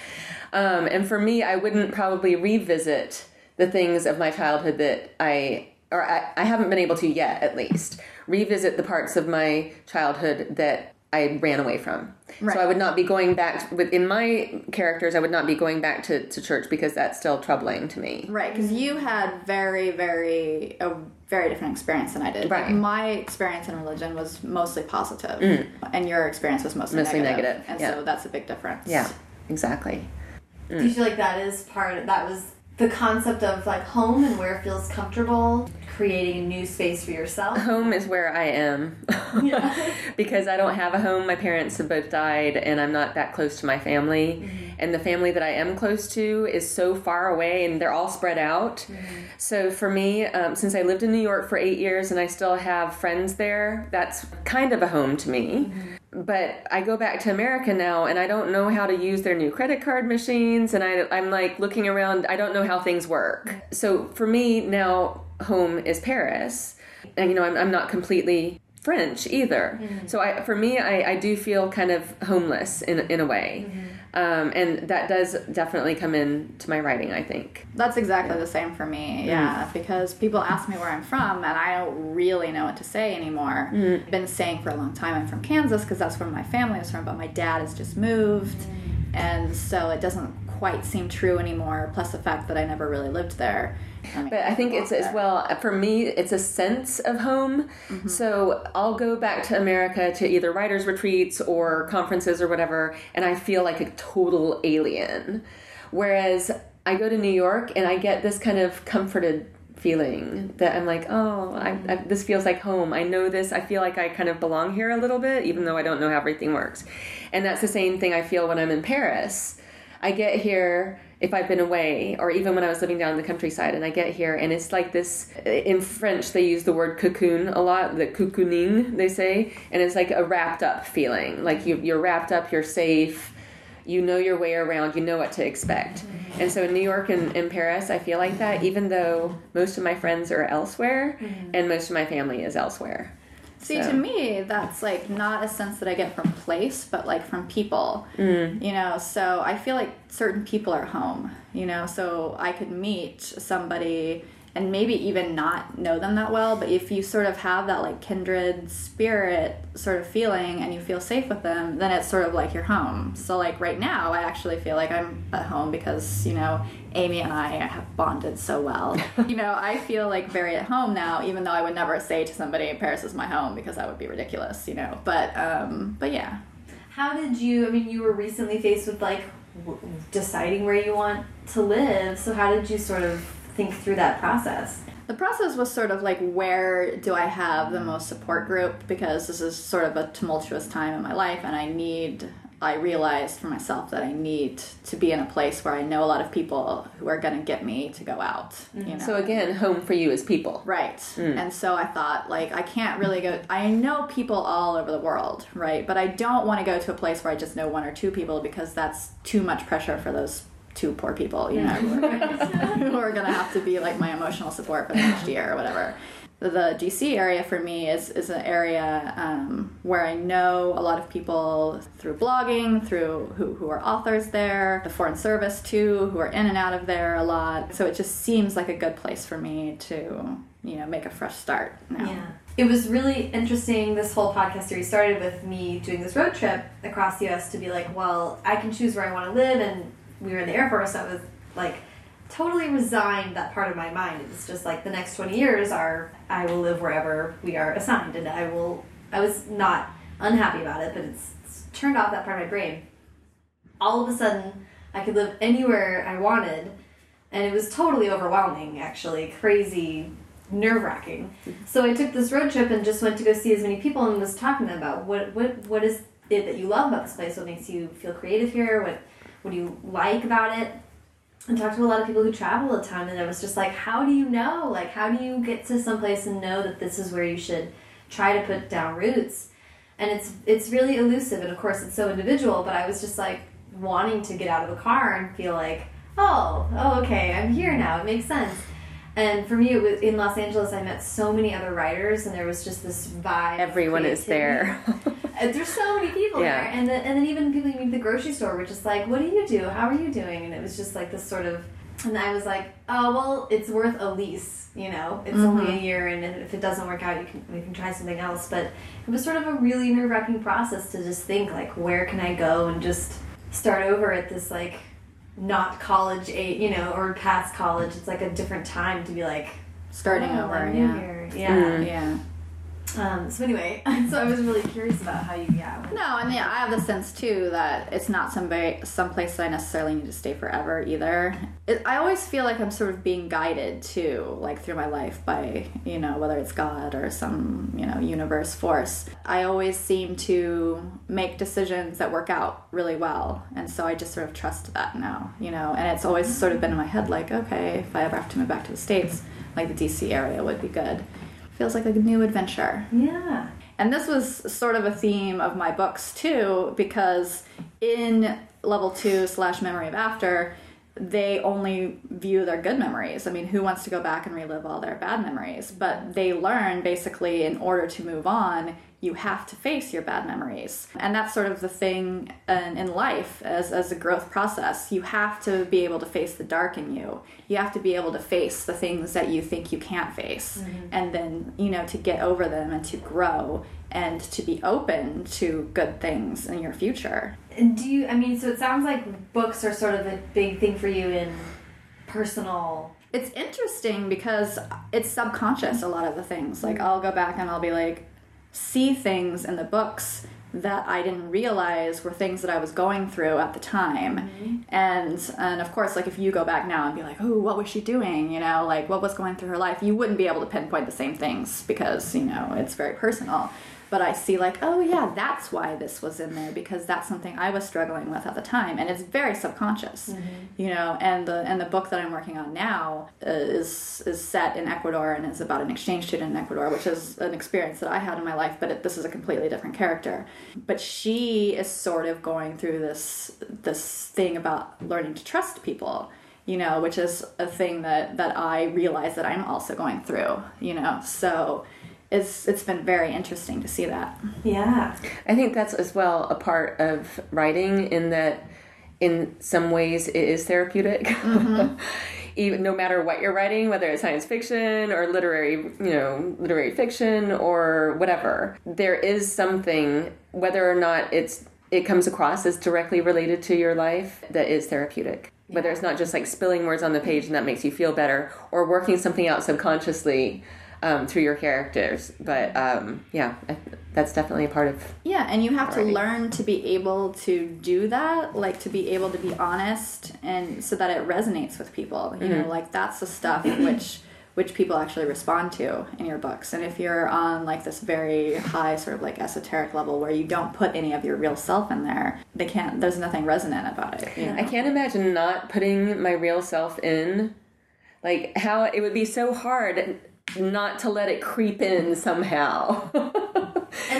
[SPEAKER 3] Um, and for me, I wouldn't probably revisit the things of my childhood that I, or I, I haven't been able to yet, at least, revisit the parts of my childhood that I ran away from.
[SPEAKER 4] Right.
[SPEAKER 3] So I would not be going back with in my characters. I would not be going back to, to church because that's still troubling to me.
[SPEAKER 4] Right, because you had very, very a very different experience than I did.
[SPEAKER 3] Right.
[SPEAKER 4] My experience in religion was mostly positive, and your experience was mostly,
[SPEAKER 3] Mm. Mostly
[SPEAKER 4] negative.
[SPEAKER 3] negative,
[SPEAKER 4] and
[SPEAKER 3] yeah.
[SPEAKER 4] so that's a big difference.
[SPEAKER 3] Yeah, exactly.
[SPEAKER 2] Do you feel like that is part of that was the concept of like home and where it feels comfortable, creating a new space for yourself?
[SPEAKER 3] Home is where I am. because I don't have a home. My parents have both died, and I'm not that close to my family. Mm-hmm. And the family that I am close to is so far away, and they're all spread out. Mm-hmm. So for me, um, since I lived in New York for eight years and I still have friends there, that's kind of a home to me. Mm-hmm. But I go back to America now, and I don't know how to use their new credit card machines, and I, I'm like looking around. I don't know how things work. So for me now, home is Paris, and you know I'm, I'm not completely French either. So I, for me, I, I do feel kind of homeless in in a way, um, and that does definitely come into my writing. I think.
[SPEAKER 4] That's exactly the same for me.
[SPEAKER 3] Mm.
[SPEAKER 4] Yeah, because people ask me where I'm from, and I don't really know what to say anymore.
[SPEAKER 3] Mm.
[SPEAKER 4] I've been saying for a long time I'm from Kansas because that's where my family is from, but my dad has just moved, and so it doesn't quite seem true anymore. Plus the fact that I never really lived there.
[SPEAKER 3] Um, but I think it's as well for me. It's a sense of home. Mm-hmm. So I'll go back to America to either writers' retreats or conferences or whatever, and I feel like a total alien. Whereas I go to New York and I get this kind of comforted feeling that I'm like, oh, I, I, this feels like home. I know this. I feel like I kind of belong here a little bit, even though I don't know how everything works. And that's the same thing I feel when I'm in Paris. I get here if I've been away, or even when I was living down in the countryside, and I get here, and it's like this. Eh, in French, they use the word cocoon a lot, the cocooning, they say, and it's like a wrapped up feeling. Like you, you're wrapped up, you're safe, you know your way around, you know what to expect. Mm-hmm. And so in New York and in Paris, I feel like that, even though most of my friends are elsewhere, mm-hmm. and most of my family is elsewhere.
[SPEAKER 4] See,
[SPEAKER 3] So-
[SPEAKER 4] to me, that's like not a sense that I get from place, but like from people.
[SPEAKER 3] Mm.
[SPEAKER 4] You know, so I feel like certain people are home, you know, so I could meet somebody and maybe even not know them that well, but if you sort of have that like kindred spirit sort of feeling and you feel safe with them, then it's sort of like your home. So, like right now, I actually feel like I'm at home because, you know, Amy and I have bonded so well. you know, I feel like very at home now, even though I would never say to somebody, Paris is my home because that would be ridiculous, you know. But, um, but yeah.
[SPEAKER 2] How did you? I mean, you were recently faced with like w- deciding where you want to live. So how did you sort of think through that process?
[SPEAKER 4] The process was sort of like where do I have the most support group because this is sort of a tumultuous time in my life and I need I realized for myself that I need to be in a place where I know a lot of people who are going to get me to go out, you mm. know.
[SPEAKER 3] So again, home for you is people.
[SPEAKER 4] Right. Mm. And so I thought, like, I can't really go. I know people all over the world, right? But I don't want to go to a place where I just know one or two people because that's too much pressure for those two poor people, you know, who are gonna- who are going to have to be like my emotional support for the next year or whatever. The DC area for me is, is an area um, where I know a lot of people through blogging, through who, who are authors there, the Foreign Service too, who are in and out of there a lot. So it just seems like a good place for me to, you know, make a fresh start now.
[SPEAKER 2] Yeah. It was really interesting. This whole podcast series started with me doing this road trip across the US to be like, well, I can choose where I want to live. And we were in the Air Force, so I was like, totally resigned that part of my mind. It's just like the next 20 years are, I will live wherever we are assigned. And I will, I was not unhappy about it, but it's, it's turned off that part of my brain. All of a sudden, I could live anywhere I wanted. And it was totally overwhelming, actually. Crazy nerve wracking. So I took this road trip and just went to go see as many people and was talking about what what what is it that you love about this place? What makes you feel creative here? What what do you like about it? And talked to a lot of people who travel a ton, and I was just like, how do you know? Like, how do you get to someplace and know that this is where you should try to put down roots? And it's it's really elusive, and of course it's so individual. But I was just like wanting to get out of the car and feel like, oh, oh, okay, I'm here now. It makes sense. And for me, it was in Los Angeles. I met so many other writers, and there was just this vibe.
[SPEAKER 3] Everyone is there.
[SPEAKER 2] There's so many people
[SPEAKER 3] Yeah.
[SPEAKER 2] there, and then, and then even people you meet at the grocery store were just like, "What do you do? How are you doing?" And it was just like this sort of. And I was like, "Oh well, it's worth a lease. You know, it's only a mm-hmm. year, and if it doesn't work out, you can we can try something else." But it was sort of a really nerve wracking process to just think like, where can I go and just start over at this like not college age, you know, or past college. It's like a different time to be like
[SPEAKER 4] Starting
[SPEAKER 2] oh,
[SPEAKER 4] over,
[SPEAKER 2] I'm
[SPEAKER 4] yeah.
[SPEAKER 2] here. Mm-hmm. Yeah.
[SPEAKER 4] Yeah.
[SPEAKER 2] Um, so anyway, so I was really curious about how you yeah.
[SPEAKER 4] No, I mean, I have the sense too that it's not somebody someplace that I necessarily need to stay forever either. It, I always feel like I'm sort of being guided too, like through my life by you know whether it's God or some you know universe force. I always seem to make decisions that work out really well, and so I just sort of trust that now, you know. And it's always sort of been in my head like, okay, if I ever have to move back to the states, like the DC area would be good. Feels like a new adventure.
[SPEAKER 2] Yeah.
[SPEAKER 4] And this was sort of a theme of my books too, because in level two slash memory of after, they only view their good memories. I mean, who wants to go back and relive all their bad memories? But they learn basically in order to move on, you have to face your bad memories. And that's sort of the thing in, in life as, as a growth process. You have to be able to face the dark in you. You have to be able to face the things that you think you can't face. Mm-hmm. And then, you know, to get over them and to grow and to be open to good things in your future.
[SPEAKER 2] Do you? I mean, so it sounds like books are sort of a big thing for you in personal.
[SPEAKER 4] It's interesting because it's subconscious, a lot of the things. Like, I'll go back and I'll be like, see things in the books that I didn't realize were things that I was going through at the time. Mm-hmm. And and of course, like if you go back now and be like, "Oh, what was she doing?" you know, like what was going through her life, you wouldn't be able to pinpoint the same things because, you know, it's very personal. But I see like, "Oh yeah, that's why this was in there because that's something I was struggling with at the time." And it's very subconscious. Mm-hmm. You know, and the and the book that I'm working on now uh, is is set in Ecuador and is about an exchange student in Ecuador, which is an experience that I had in my life, but it, this is a completely different character. But she is sort of going through this this thing about learning to trust people, you know, which is a thing that that I realize that I'm also going through, you know. So it's it's been very interesting to see that.
[SPEAKER 2] Yeah.
[SPEAKER 3] I think that's as well a part of writing in that in some ways it is therapeutic. Mm-hmm. Even no matter what you're writing, whether it's science fiction or literary, you know, literary fiction or whatever, there is something whether or not it's it comes across as directly related to your life that is therapeutic. Whether it's not just like spilling words on the page and that makes you feel better, or working something out subconsciously um, through your characters. But um, yeah, I, that's definitely a part of
[SPEAKER 4] Yeah, and you have to learn to be able to do that, like to be able to be honest and so that it resonates with people. You know, like that's the stuff which which people actually respond to in your books. And if you're on like this very high sort of like esoteric level where you don't put any of your real self in there, they can't there's nothing resonant about it. You know?
[SPEAKER 3] I can't imagine not putting my real self in. Like how it would be so hard not to let it creep in somehow.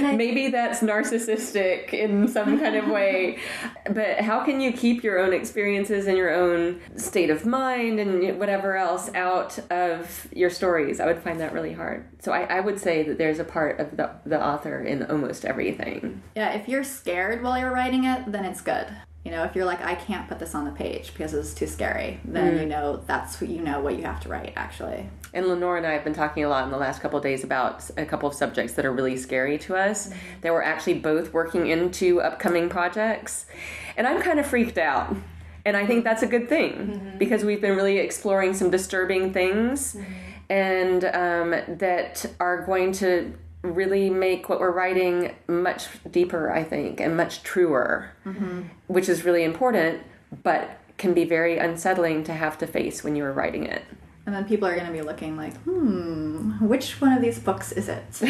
[SPEAKER 3] Maybe that's narcissistic in some kind of way. But how can you keep your own experiences and your own state of mind and whatever else out of your stories? I would find that really hard. So I, I would say that there's a part of the, the author in almost everything.
[SPEAKER 4] Yeah, if you're scared while you're writing it, then it's good. You know, if you're like, I can't put this on the page because it's too scary, then you mm. know that's what you know what you have to write. Actually,
[SPEAKER 3] And Lenore and I have been talking a lot in the last couple of days about a couple of subjects that are really scary to us mm-hmm. that we're actually both working into upcoming projects. And I'm kind of freaked out. And I think that's a good thing mm-hmm. because we've been really exploring some disturbing things mm-hmm. and um, that are going to really make what we're writing much deeper, I think, and much truer, mm-hmm. which is really important, but can be very unsettling to have to face when you are writing it.
[SPEAKER 4] And then people are going to be looking like, hmm, which one of these books is it?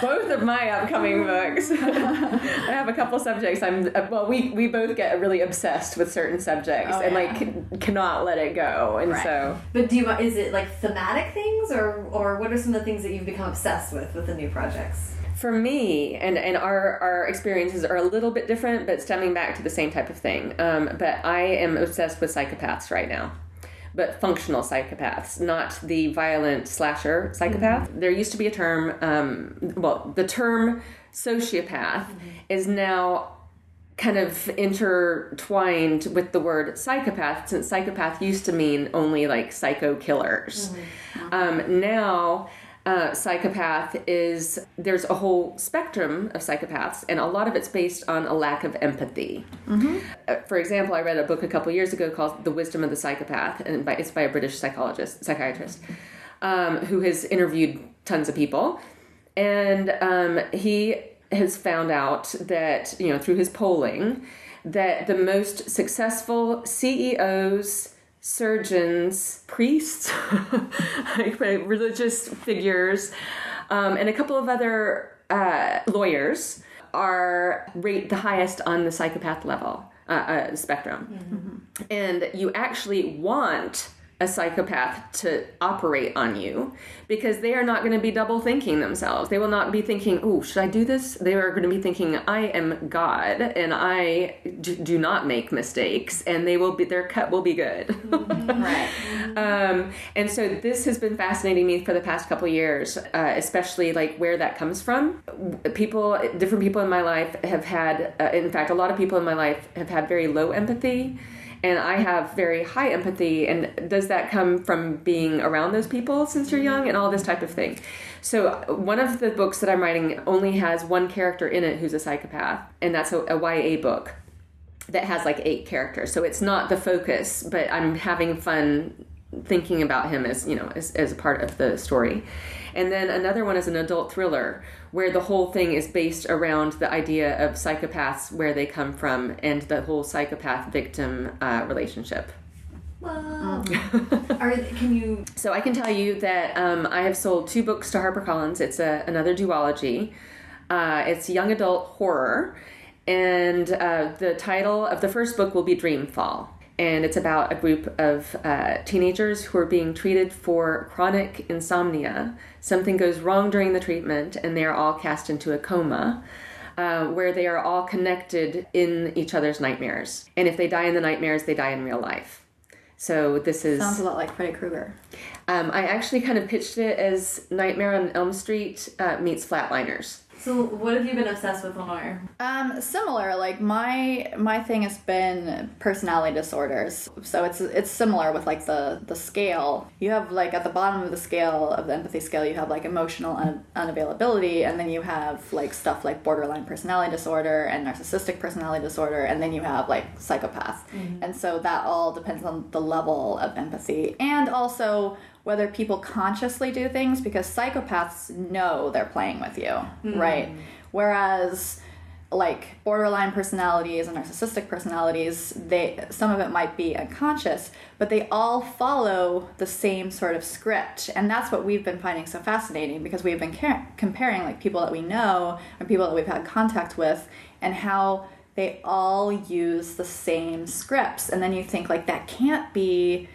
[SPEAKER 3] both of my upcoming books. I have a couple subjects. I'm uh, well. We we both get really obsessed with certain subjects
[SPEAKER 4] Oh,
[SPEAKER 3] and
[SPEAKER 4] yeah.
[SPEAKER 3] like c- cannot let it go. And
[SPEAKER 4] Right.
[SPEAKER 3] so
[SPEAKER 2] But do you? Is it like thematic things, or or what are some of the things that you've become obsessed with with the new projects?
[SPEAKER 3] for me, and and our our experiences are a little bit different, but stemming back to the same type of thing. Um, but I am obsessed with psychopaths right now. But functional psychopaths, not the violent slasher psychopath. There used to be a term, um, well, the term sociopath is now kind of intertwined with the word psychopath since psychopath used to mean only like psycho killers. Um, now uh, psychopath is there's a whole spectrum of psychopaths and a lot of it's based on a lack of empathy. Uh, for example i read a book a couple years ago called the wisdom of the psychopath and by, it's by a british psychologist psychiatrist um, who has interviewed tons of people. And um, he has found out that you know through his polling that the most successful ceos surgeons priests like religious figures um, and a couple of other uh, lawyers are rate the highest on the psychopath level uh, uh, spectrum. And you actually want a psychopath to operate on you because they are not going to be double thinking themselves. They will not be thinking, "Oh, should I do this?" They are going to be thinking, "I am God and I do, not make mistakes," and they will be their cut will be good.
[SPEAKER 4] right.
[SPEAKER 3] um, and so this has been fascinating me for the past couple years, uh, especially like where that comes from. People, different people in my life have had, uh, in fact, a lot of people in my life have had very low empathy and I have very high empathy. And does that come from being around those people since you're young and all this type of thing? So, one of the books that I'm writing only has one character in it who's a psychopath, and that's a, a YA book that has like eight characters. So, it's not the focus, but I'm having fun thinking about him as, you know, as, as a part of the story. And then another one is an adult thriller where the whole thing is based around the idea of psychopaths, where they come from, and the whole psychopath victim uh, relationship.
[SPEAKER 2] Whoa. Are, can you?
[SPEAKER 3] So I can tell you that um, I have sold two books to HarperCollins. It's a, another duology. Uh, it's young adult horror, and uh, the title of the first book will be Dreamfall and it's about a group of uh, teenagers who are being treated for chronic insomnia. Something goes wrong during the treatment, and they are all cast into a coma. Uh, where they are all connected in each other's nightmares. And if they die in the nightmares, they die in real life. So this is.
[SPEAKER 4] Sounds a lot like Freddy Krueger.
[SPEAKER 3] Um, I actually kind of pitched it as Nightmare on Elm Street uh, meets Flatliners.
[SPEAKER 2] So, what have you been obsessed with, Lenore?
[SPEAKER 4] Um, similar. Like my my thing has been personality disorders. So it's it's similar with like the the scale. You have like at the bottom of the scale of the empathy scale, you have like emotional un- unavailability, and then you have like stuff like borderline personality disorder and narcissistic personality disorder, and then you have like psychopath. And so that all depends on the level of empathy, and also whether people consciously do things because psychopaths know they're playing with you, hmm. right? Whereas like borderline personalities and narcissistic personalities, they some of it might be unconscious, but they all follow the same sort of script, and that's what we've been finding so fascinating because we've been comparing like people that we know and people that we've had contact with, and how they all use the same scripts, and then you think like that can't be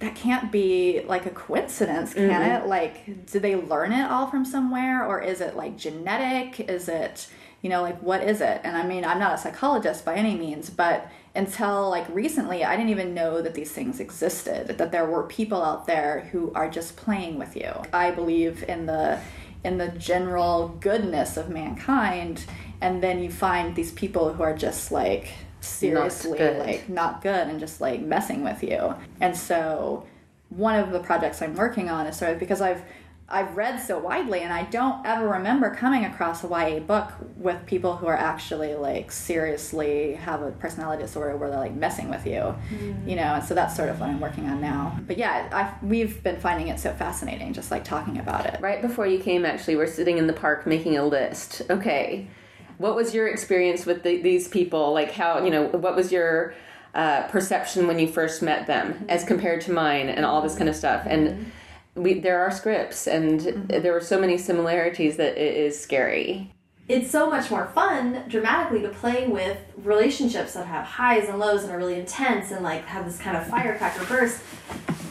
[SPEAKER 4] that can't be like a coincidence, can
[SPEAKER 3] Mm-hmm.
[SPEAKER 4] it? Like, do they learn it all from somewhere, or is it like genetic? Is it, you know, like what is it? And I mean, I'm not a psychologist by any means, but until like recently, I didn't even know that these things existed, that there were people out there who are just playing with you. I believe in the in the general goodness of mankind, and then you find these people who are just like seriously
[SPEAKER 3] good.
[SPEAKER 4] like not good and just like messing with you. And so one of the projects I'm working on is sort of because I've I've read so widely and I don't ever remember coming across a YA book with people who are actually like seriously have a personality disorder where they're like messing with you. Mm. You know, and so that's sort of what I'm working on now. But yeah, I we've been finding it so fascinating just like talking about it.
[SPEAKER 3] Right before you came, actually, we're sitting in the park making a list. Okay, what was your experience with the, these people? Like, how, you know, what was your uh, perception when you first met them mm-hmm. as compared to mine and all this kind of stuff? And mm-hmm. we, there are scripts, and mm-hmm. there were so many similarities that it is scary.
[SPEAKER 2] It's so much more fun dramatically to play with relationships that have highs and lows and are really intense and like have this kind of firecracker burst.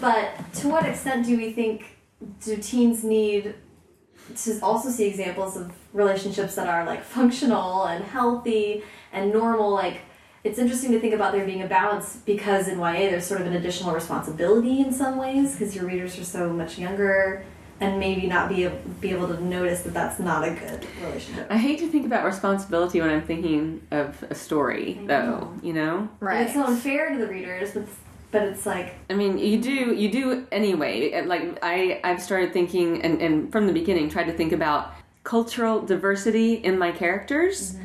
[SPEAKER 2] But to what extent do we think do teens need to also see examples of relationships that are like functional and healthy and normal like it's interesting to think about there being a balance because in YA there's sort of an additional responsibility in some ways because your readers are so much younger and maybe not be able, be able to notice that that's not a good relationship.
[SPEAKER 3] I hate to think about responsibility when I'm thinking of a story, though, you know?
[SPEAKER 2] And It's so unfair to the readers, but but it's like
[SPEAKER 3] I mean, you do you do anyway. Like I I've started thinking and and from the beginning tried to think about cultural diversity in my characters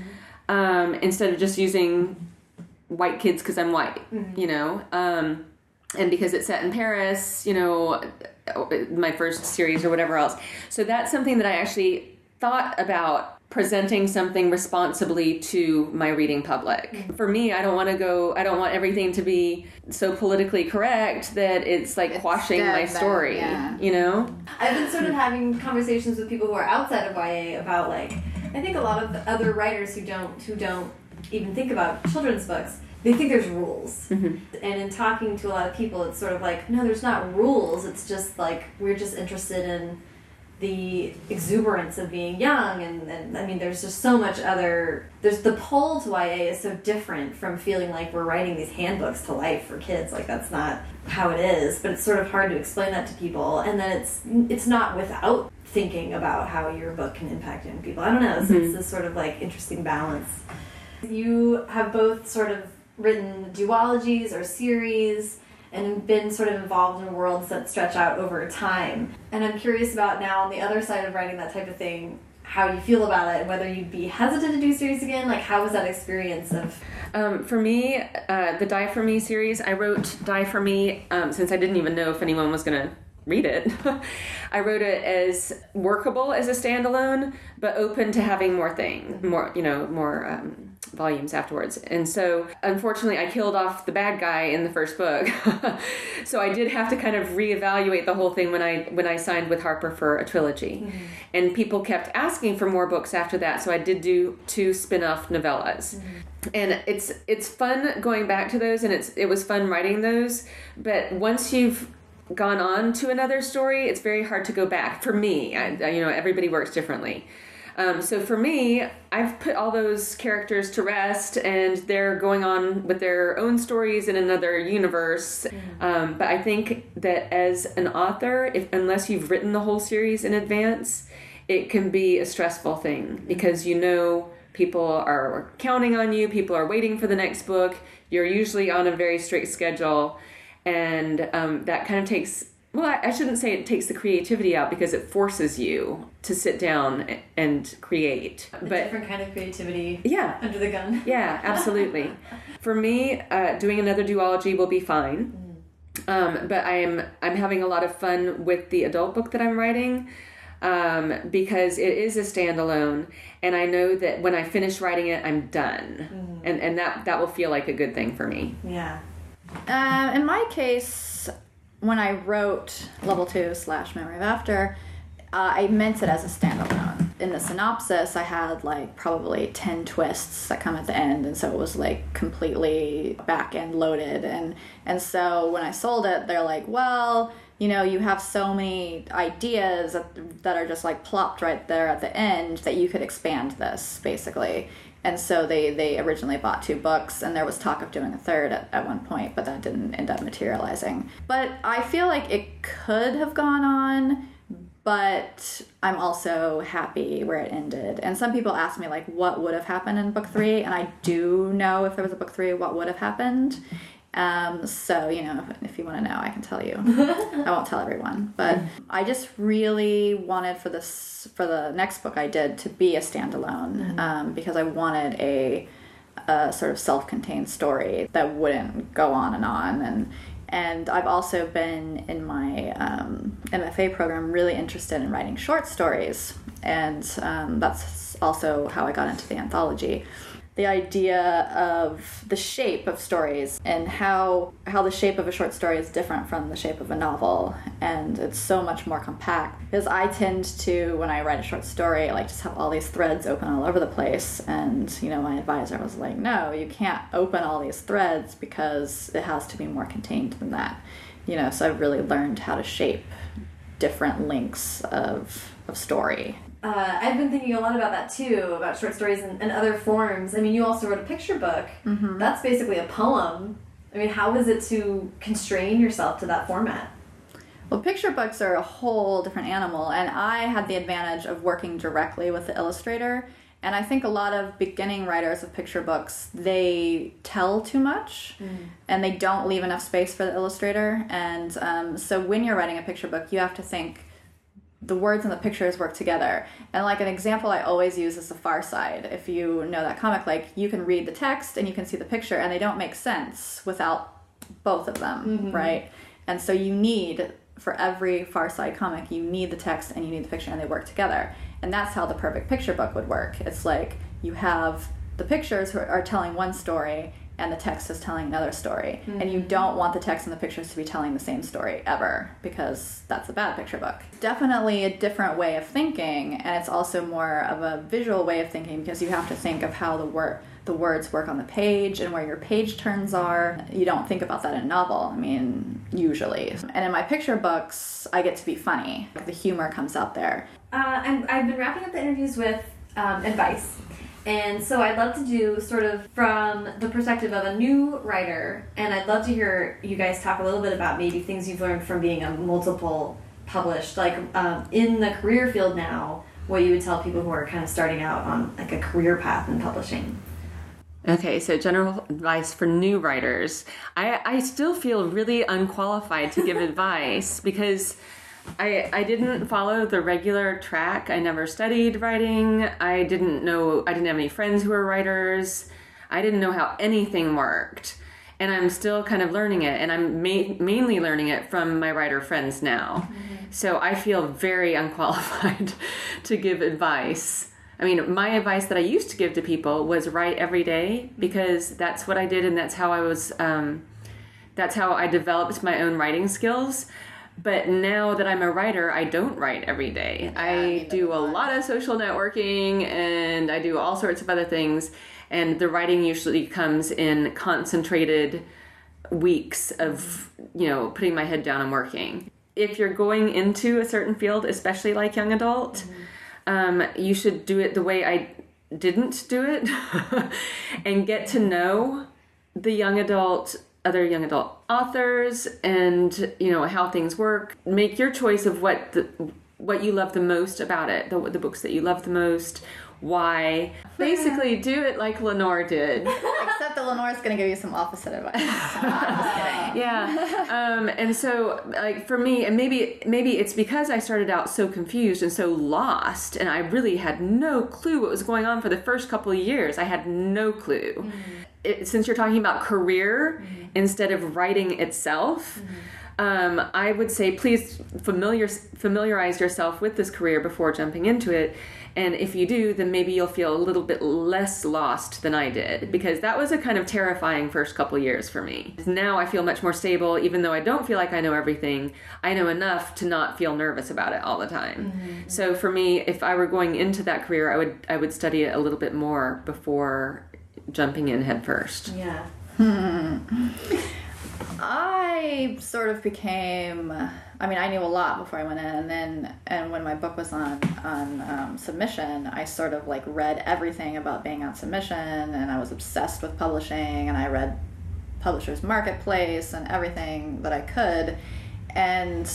[SPEAKER 3] um, instead of just using white kids because I'm white, you know. Um, and because it's set in Paris, you know, my first series or whatever else. So that's something that I actually thought about presenting something responsibly to my reading public. Mm-hmm. For me, I don't want to go I don't want everything to be so politically correct that it's like quashing
[SPEAKER 4] dead
[SPEAKER 3] my
[SPEAKER 4] then,
[SPEAKER 3] story,
[SPEAKER 4] yeah.
[SPEAKER 3] you know?
[SPEAKER 2] I've been sort of having conversations with people who are outside of YA about like I think a lot of the other writers who don't who don't even think about children's books they think there's rules mm-hmm. and in talking to a lot of people it's sort of like no there's not rules it's just like we're just interested in the exuberance of being young and, and I mean there's just so much other there's the pull to YA is so different from feeling like we're writing these handbooks to life for kids. Like that's not how it is but it's sort of hard to explain that to people. And then it's it's not without thinking about how your book can impact young people. I don't know. So it's mm-hmm. this sort of like interesting balance. You have both sort of written duologies or series and been sort of involved in worlds that stretch out over time. And I'm curious about now on the other side of writing that type of thing, how you feel about it and whether you'd be hesitant to do series again. Like, how was that experience of?
[SPEAKER 3] Um, for me, uh, the Die for Me series, I wrote Die for Me um, since I didn't even know if anyone was going to read it. I wrote it as workable as a standalone, but open to having more things, more you know, more um, volumes afterwards. And so, unfortunately, I killed off the bad guy in the first book. so I did have to kind of reevaluate the whole thing when I when I signed with Harper for a trilogy. Mm-hmm. And people kept asking for more books after that, so I did do two spin-off novellas. Mm-hmm. And it's it's fun going back to those and it's it was fun writing those, but once you've gone on to another story, it's very hard to go back. For me, I, you know, everybody works differently. Um, so for me, I've put all those characters to rest, and they're going on with their own stories in another universe. Mm-hmm. Um, but I think that as an author, if unless you've written the whole series in advance, it can be a stressful thing mm-hmm. because you know people are counting on you, people are waiting for the next book. You're usually on a very strict schedule, and um, that kind of takes well I, shouldn't say it takes the creativity out because it forces you to sit down and create.
[SPEAKER 2] A but different kind of creativity
[SPEAKER 3] yeah.
[SPEAKER 2] under the gun.
[SPEAKER 3] Yeah absolutely. For me uh, doing another duology will be fine. Mm. um, but i'm i'm having a lot of fun with the adult book that i'm writing um, because it is a standalone and i know that when i finish writing it i'm done. Mm. and and that that will feel like a good thing for me.
[SPEAKER 2] Yeah
[SPEAKER 4] uh, in my case when I wrote level two slash memory of after, uh, I meant it as a standalone. In the synopsis, I had like probably 10 twists that come at the end, and so it was like completely back end loaded. And, and so when I sold it, they're like, well, you know, you have so many ideas that, that are just like plopped right there at the end that you could expand this basically and so they they originally bought two books and there was talk of doing a third at, at one point but that didn't end up materializing. But i feel like it could have gone on but i'm also happy where it ended. And some people ask me like what would have happened in book three? And i do know if there was a book three what would have happened um, so you know, if, if you want to know, I can tell you. I won't tell everyone, but I just really wanted for this for the next book I did to be a standalone mm-hmm. um, because I wanted a, a sort of self-contained story that wouldn't go on and on and and I've also been in my um, MFA program really interested in writing short stories, and um, that's also how I got into the anthology the idea of the shape of stories and how how the shape of a short story is different from the shape of a novel. And it's so much more compact. Because i tend to when i write a short story I like just have all these threads open all over the place. And you know my advisor was like no you can't open all these threads because it has to be more contained than that. You know so i've really learned how to shape different links of of story
[SPEAKER 2] uh, I've been thinking a lot about that too, about short stories and, and other forms. I mean, you also wrote a picture book. Mm -hmm. That's basically a poem. I mean, how is it to constrain yourself to that format?
[SPEAKER 4] Well, picture books are a whole different animal, and I had the advantage of working directly with the illustrator. And I think a lot of beginning writers of picture books, they tell too much mm. and they don't leave enough space for the illustrator. And um, so when you're writing a picture book, you have to think the words and the pictures work together. And like an example I always use is the Far Side. If you know that comic, like you can read the text and you can see the picture, and they don't make sense without both of them, mm -hmm. right? And so you need for every Far Side comic, you need the text and you need the picture, and they work together. And that's how the perfect picture book would work. It's like you have the pictures who are telling one story and the text is telling another story. Mm-hmm. And you mm-hmm. don't want the text and the pictures to be telling the same story ever because that's a bad picture book. Definitely a different way of thinking, and it's also more of a visual way of thinking because you have to think of how the work the words work on the page and where your page turns are. You don't think about that in novel, I mean, usually. And in my picture books, I get to be funny. The humor comes out there.
[SPEAKER 2] Uh, i have been wrapping up the interviews with um, advice. And so I'd love to do sort of from the perspective of a new writer, and I'd love to hear you guys talk a little bit about maybe things you've learned from being a multiple published, like um, in the career field now, what you would tell people who are kind of starting out on like a career path in publishing.
[SPEAKER 3] Okay, so general advice for new writers. I, I still feel really unqualified to give advice because I, I didn't follow the regular track. I never studied writing. I didn't know, I didn't have any friends who were writers. I didn't know how anything worked. And I'm still kind of learning it. And I'm ma- mainly learning it from my writer friends now. So I feel very unqualified to give advice. I mean, my advice that I used to give to people was write every day because that's what I did and that's how I was, um, that's how I developed my own writing skills. But now that I'm a writer, I don't write every day. I do a lot of social networking and I do all sorts of other things. And the writing usually comes in concentrated weeks of, you know, putting my head down and working. If you're going into a certain field, especially like young adult, um, you should do it the way I didn't do it and get to know the young adult other young adult authors and you know how things work. Make your choice of what the what you love the most about it the, the books that you love the most why. Basically do it like lenore did.
[SPEAKER 4] Except that Lenore's going to give you some opposite advice. I'm just kidding.
[SPEAKER 3] yeah um, and so like for me and maybe maybe it's because i started out so confused and so lost and i really had no clue what was going on for the first couple of years. I had no clue it, since you're talking about career mm-hmm. instead of writing itself mm-hmm. um, I would say please familiar, familiarize yourself with this career before jumping into it. And if you do, then maybe you'll feel a little bit less lost than I did mm-hmm. because that was a kind of terrifying first couple years for me. Now I feel much more stable, even though I don't feel like I know everything. I know enough to not feel nervous about it all the time. So for me, if I were going into that career, I would I would study it a little bit more before jumping in head first.
[SPEAKER 2] Yeah.
[SPEAKER 4] I sort of became. I mean, I knew a lot before I went in, and then and when my book was on on um, submission, I sort of like read everything about being on submission, and I was obsessed with publishing, and I read Publishers Marketplace and everything that I could, and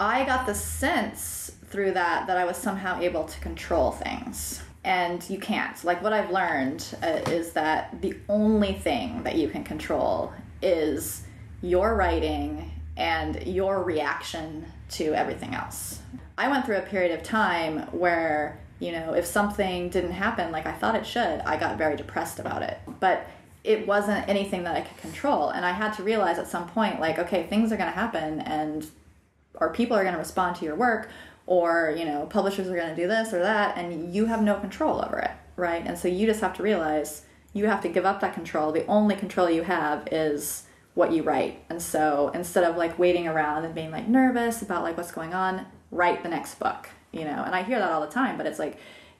[SPEAKER 4] I got the sense through that that I was somehow able to control things. And you can't. Like, what I've learned uh, is that the only thing that you can control is your writing and your reaction to everything else. I went through a period of time where, you know, if something didn't happen like I thought it should, I got very depressed about it. But it wasn't anything that I could control. And I had to realize at some point, like, okay, things are going to happen and or people are going to respond to your work or you know publishers are going to do this or that and you have no control over it right? And so you just have to realize you have to give up that control. The only control you have is what you write. And so instead of like waiting around and being like nervous about like what's going on write the next book you know? And i hear that all the time but it's like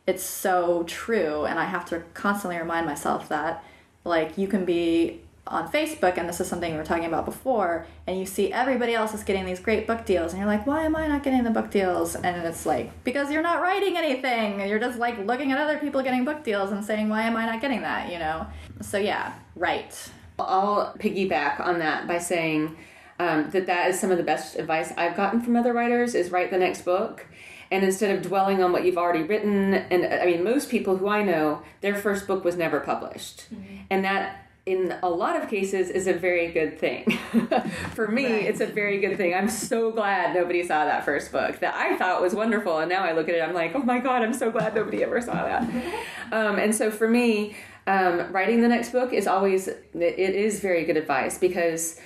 [SPEAKER 4] it's so true and i have to constantly remind myself that like you can be on Facebook, and this is something we were talking about before, and you see everybody else is getting these great book deals, and you're like, why am I not getting the book deals? And it's like, because you're not writing anything. You're just like looking at other people getting book deals and saying, why am I not getting that, you know? So yeah, write.
[SPEAKER 3] I'll piggyback on that by saying um, that that is some of the best advice I've gotten from other writers is write the next book. And instead of dwelling on what you've already written, and I mean, most people who I know, their first book was never published. And that, in a lot of cases, is a very good thing. For me, it's a very good thing. I'm so glad nobody saw that first book that I thought was wonderful. And now I look at it, I'm like, oh my God, I'm so glad nobody ever saw that. um, and so for me, um, writing the next book is always, it is very good advice because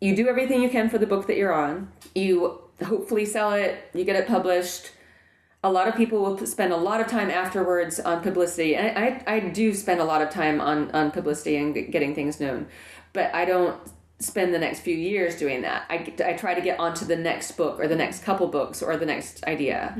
[SPEAKER 3] you do everything you can for the book that you're on. You hopefully sell it, you get it published. A lot of people will spend a lot of time afterwards on publicity, and I, I do spend a lot of time on, on publicity and getting things known, but I don't spend the next few years doing that. I, I try to get onto the next book or the next couple books or the next idea,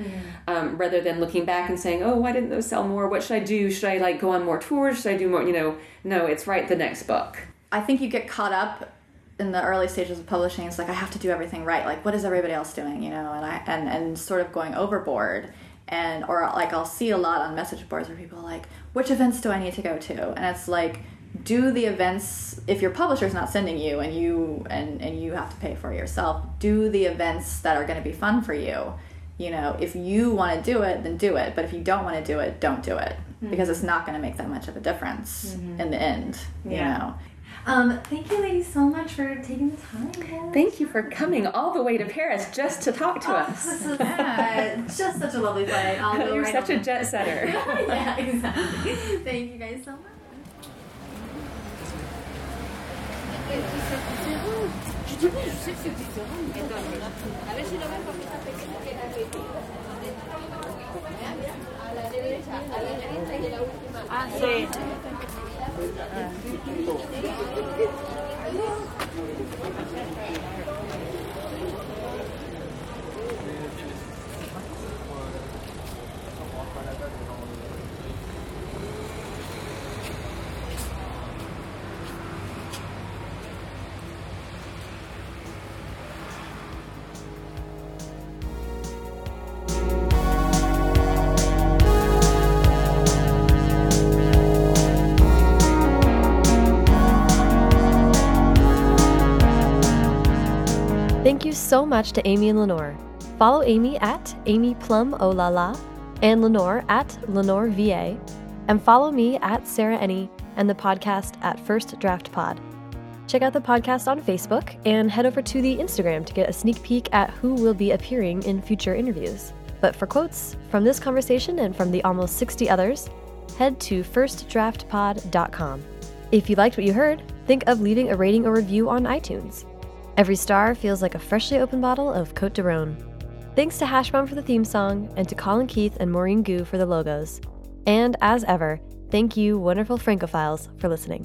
[SPEAKER 3] um, rather than looking back and saying, "Oh, why didn't those sell more? What should I do? Should I like go on more tours? Should I do more?" You know, no, it's write the next book.
[SPEAKER 4] I think you get caught up in the early stages of publishing. It's like I have to do everything right. Like what is everybody else doing? You know, and I and and sort of going overboard. And or like I'll see a lot on message boards where people are like, which events do I need to go to? And it's like, do the events if your publisher's not sending you and you and and you have to pay for it yourself. Do the events that are going to be fun for you. You know, if you want to do it, then do it. But if you don't want to do it, don't do it. Hmm. because it's not going to make that much of a difference mm-hmm. in the end. You know.
[SPEAKER 2] Um, thank you, ladies, so much for taking the time.
[SPEAKER 3] Thank you for coming all the way to Paris just to talk to
[SPEAKER 2] Oh,
[SPEAKER 3] us.
[SPEAKER 2] This is uh, just such a lovely flight.
[SPEAKER 3] You're
[SPEAKER 2] right
[SPEAKER 3] such a
[SPEAKER 2] on.
[SPEAKER 3] jet setter.
[SPEAKER 2] yeah, exactly. Thank you guys so much.
[SPEAKER 1] so much to Amy and Lenore. Follow Amy at Amy Plum Olala and Lenore at Lenore VA, and follow me at Sarah Enni and the podcast at First Draft Pod. Check out the podcast on Facebook and head over to the Instagram to get a sneak peek at who will be appearing in future interviews. But for quotes from this conversation and from the almost 60 others, head to firstdraftpod.com. If you liked what you heard, think of leaving a rating or review on iTunes. Every star feels like a freshly opened bottle of Cote de Rhone. Thanks to Hashbrown for the theme song, and to Colin Keith and Maureen Goo for the logos. And as ever, thank you, wonderful Francophiles, for listening.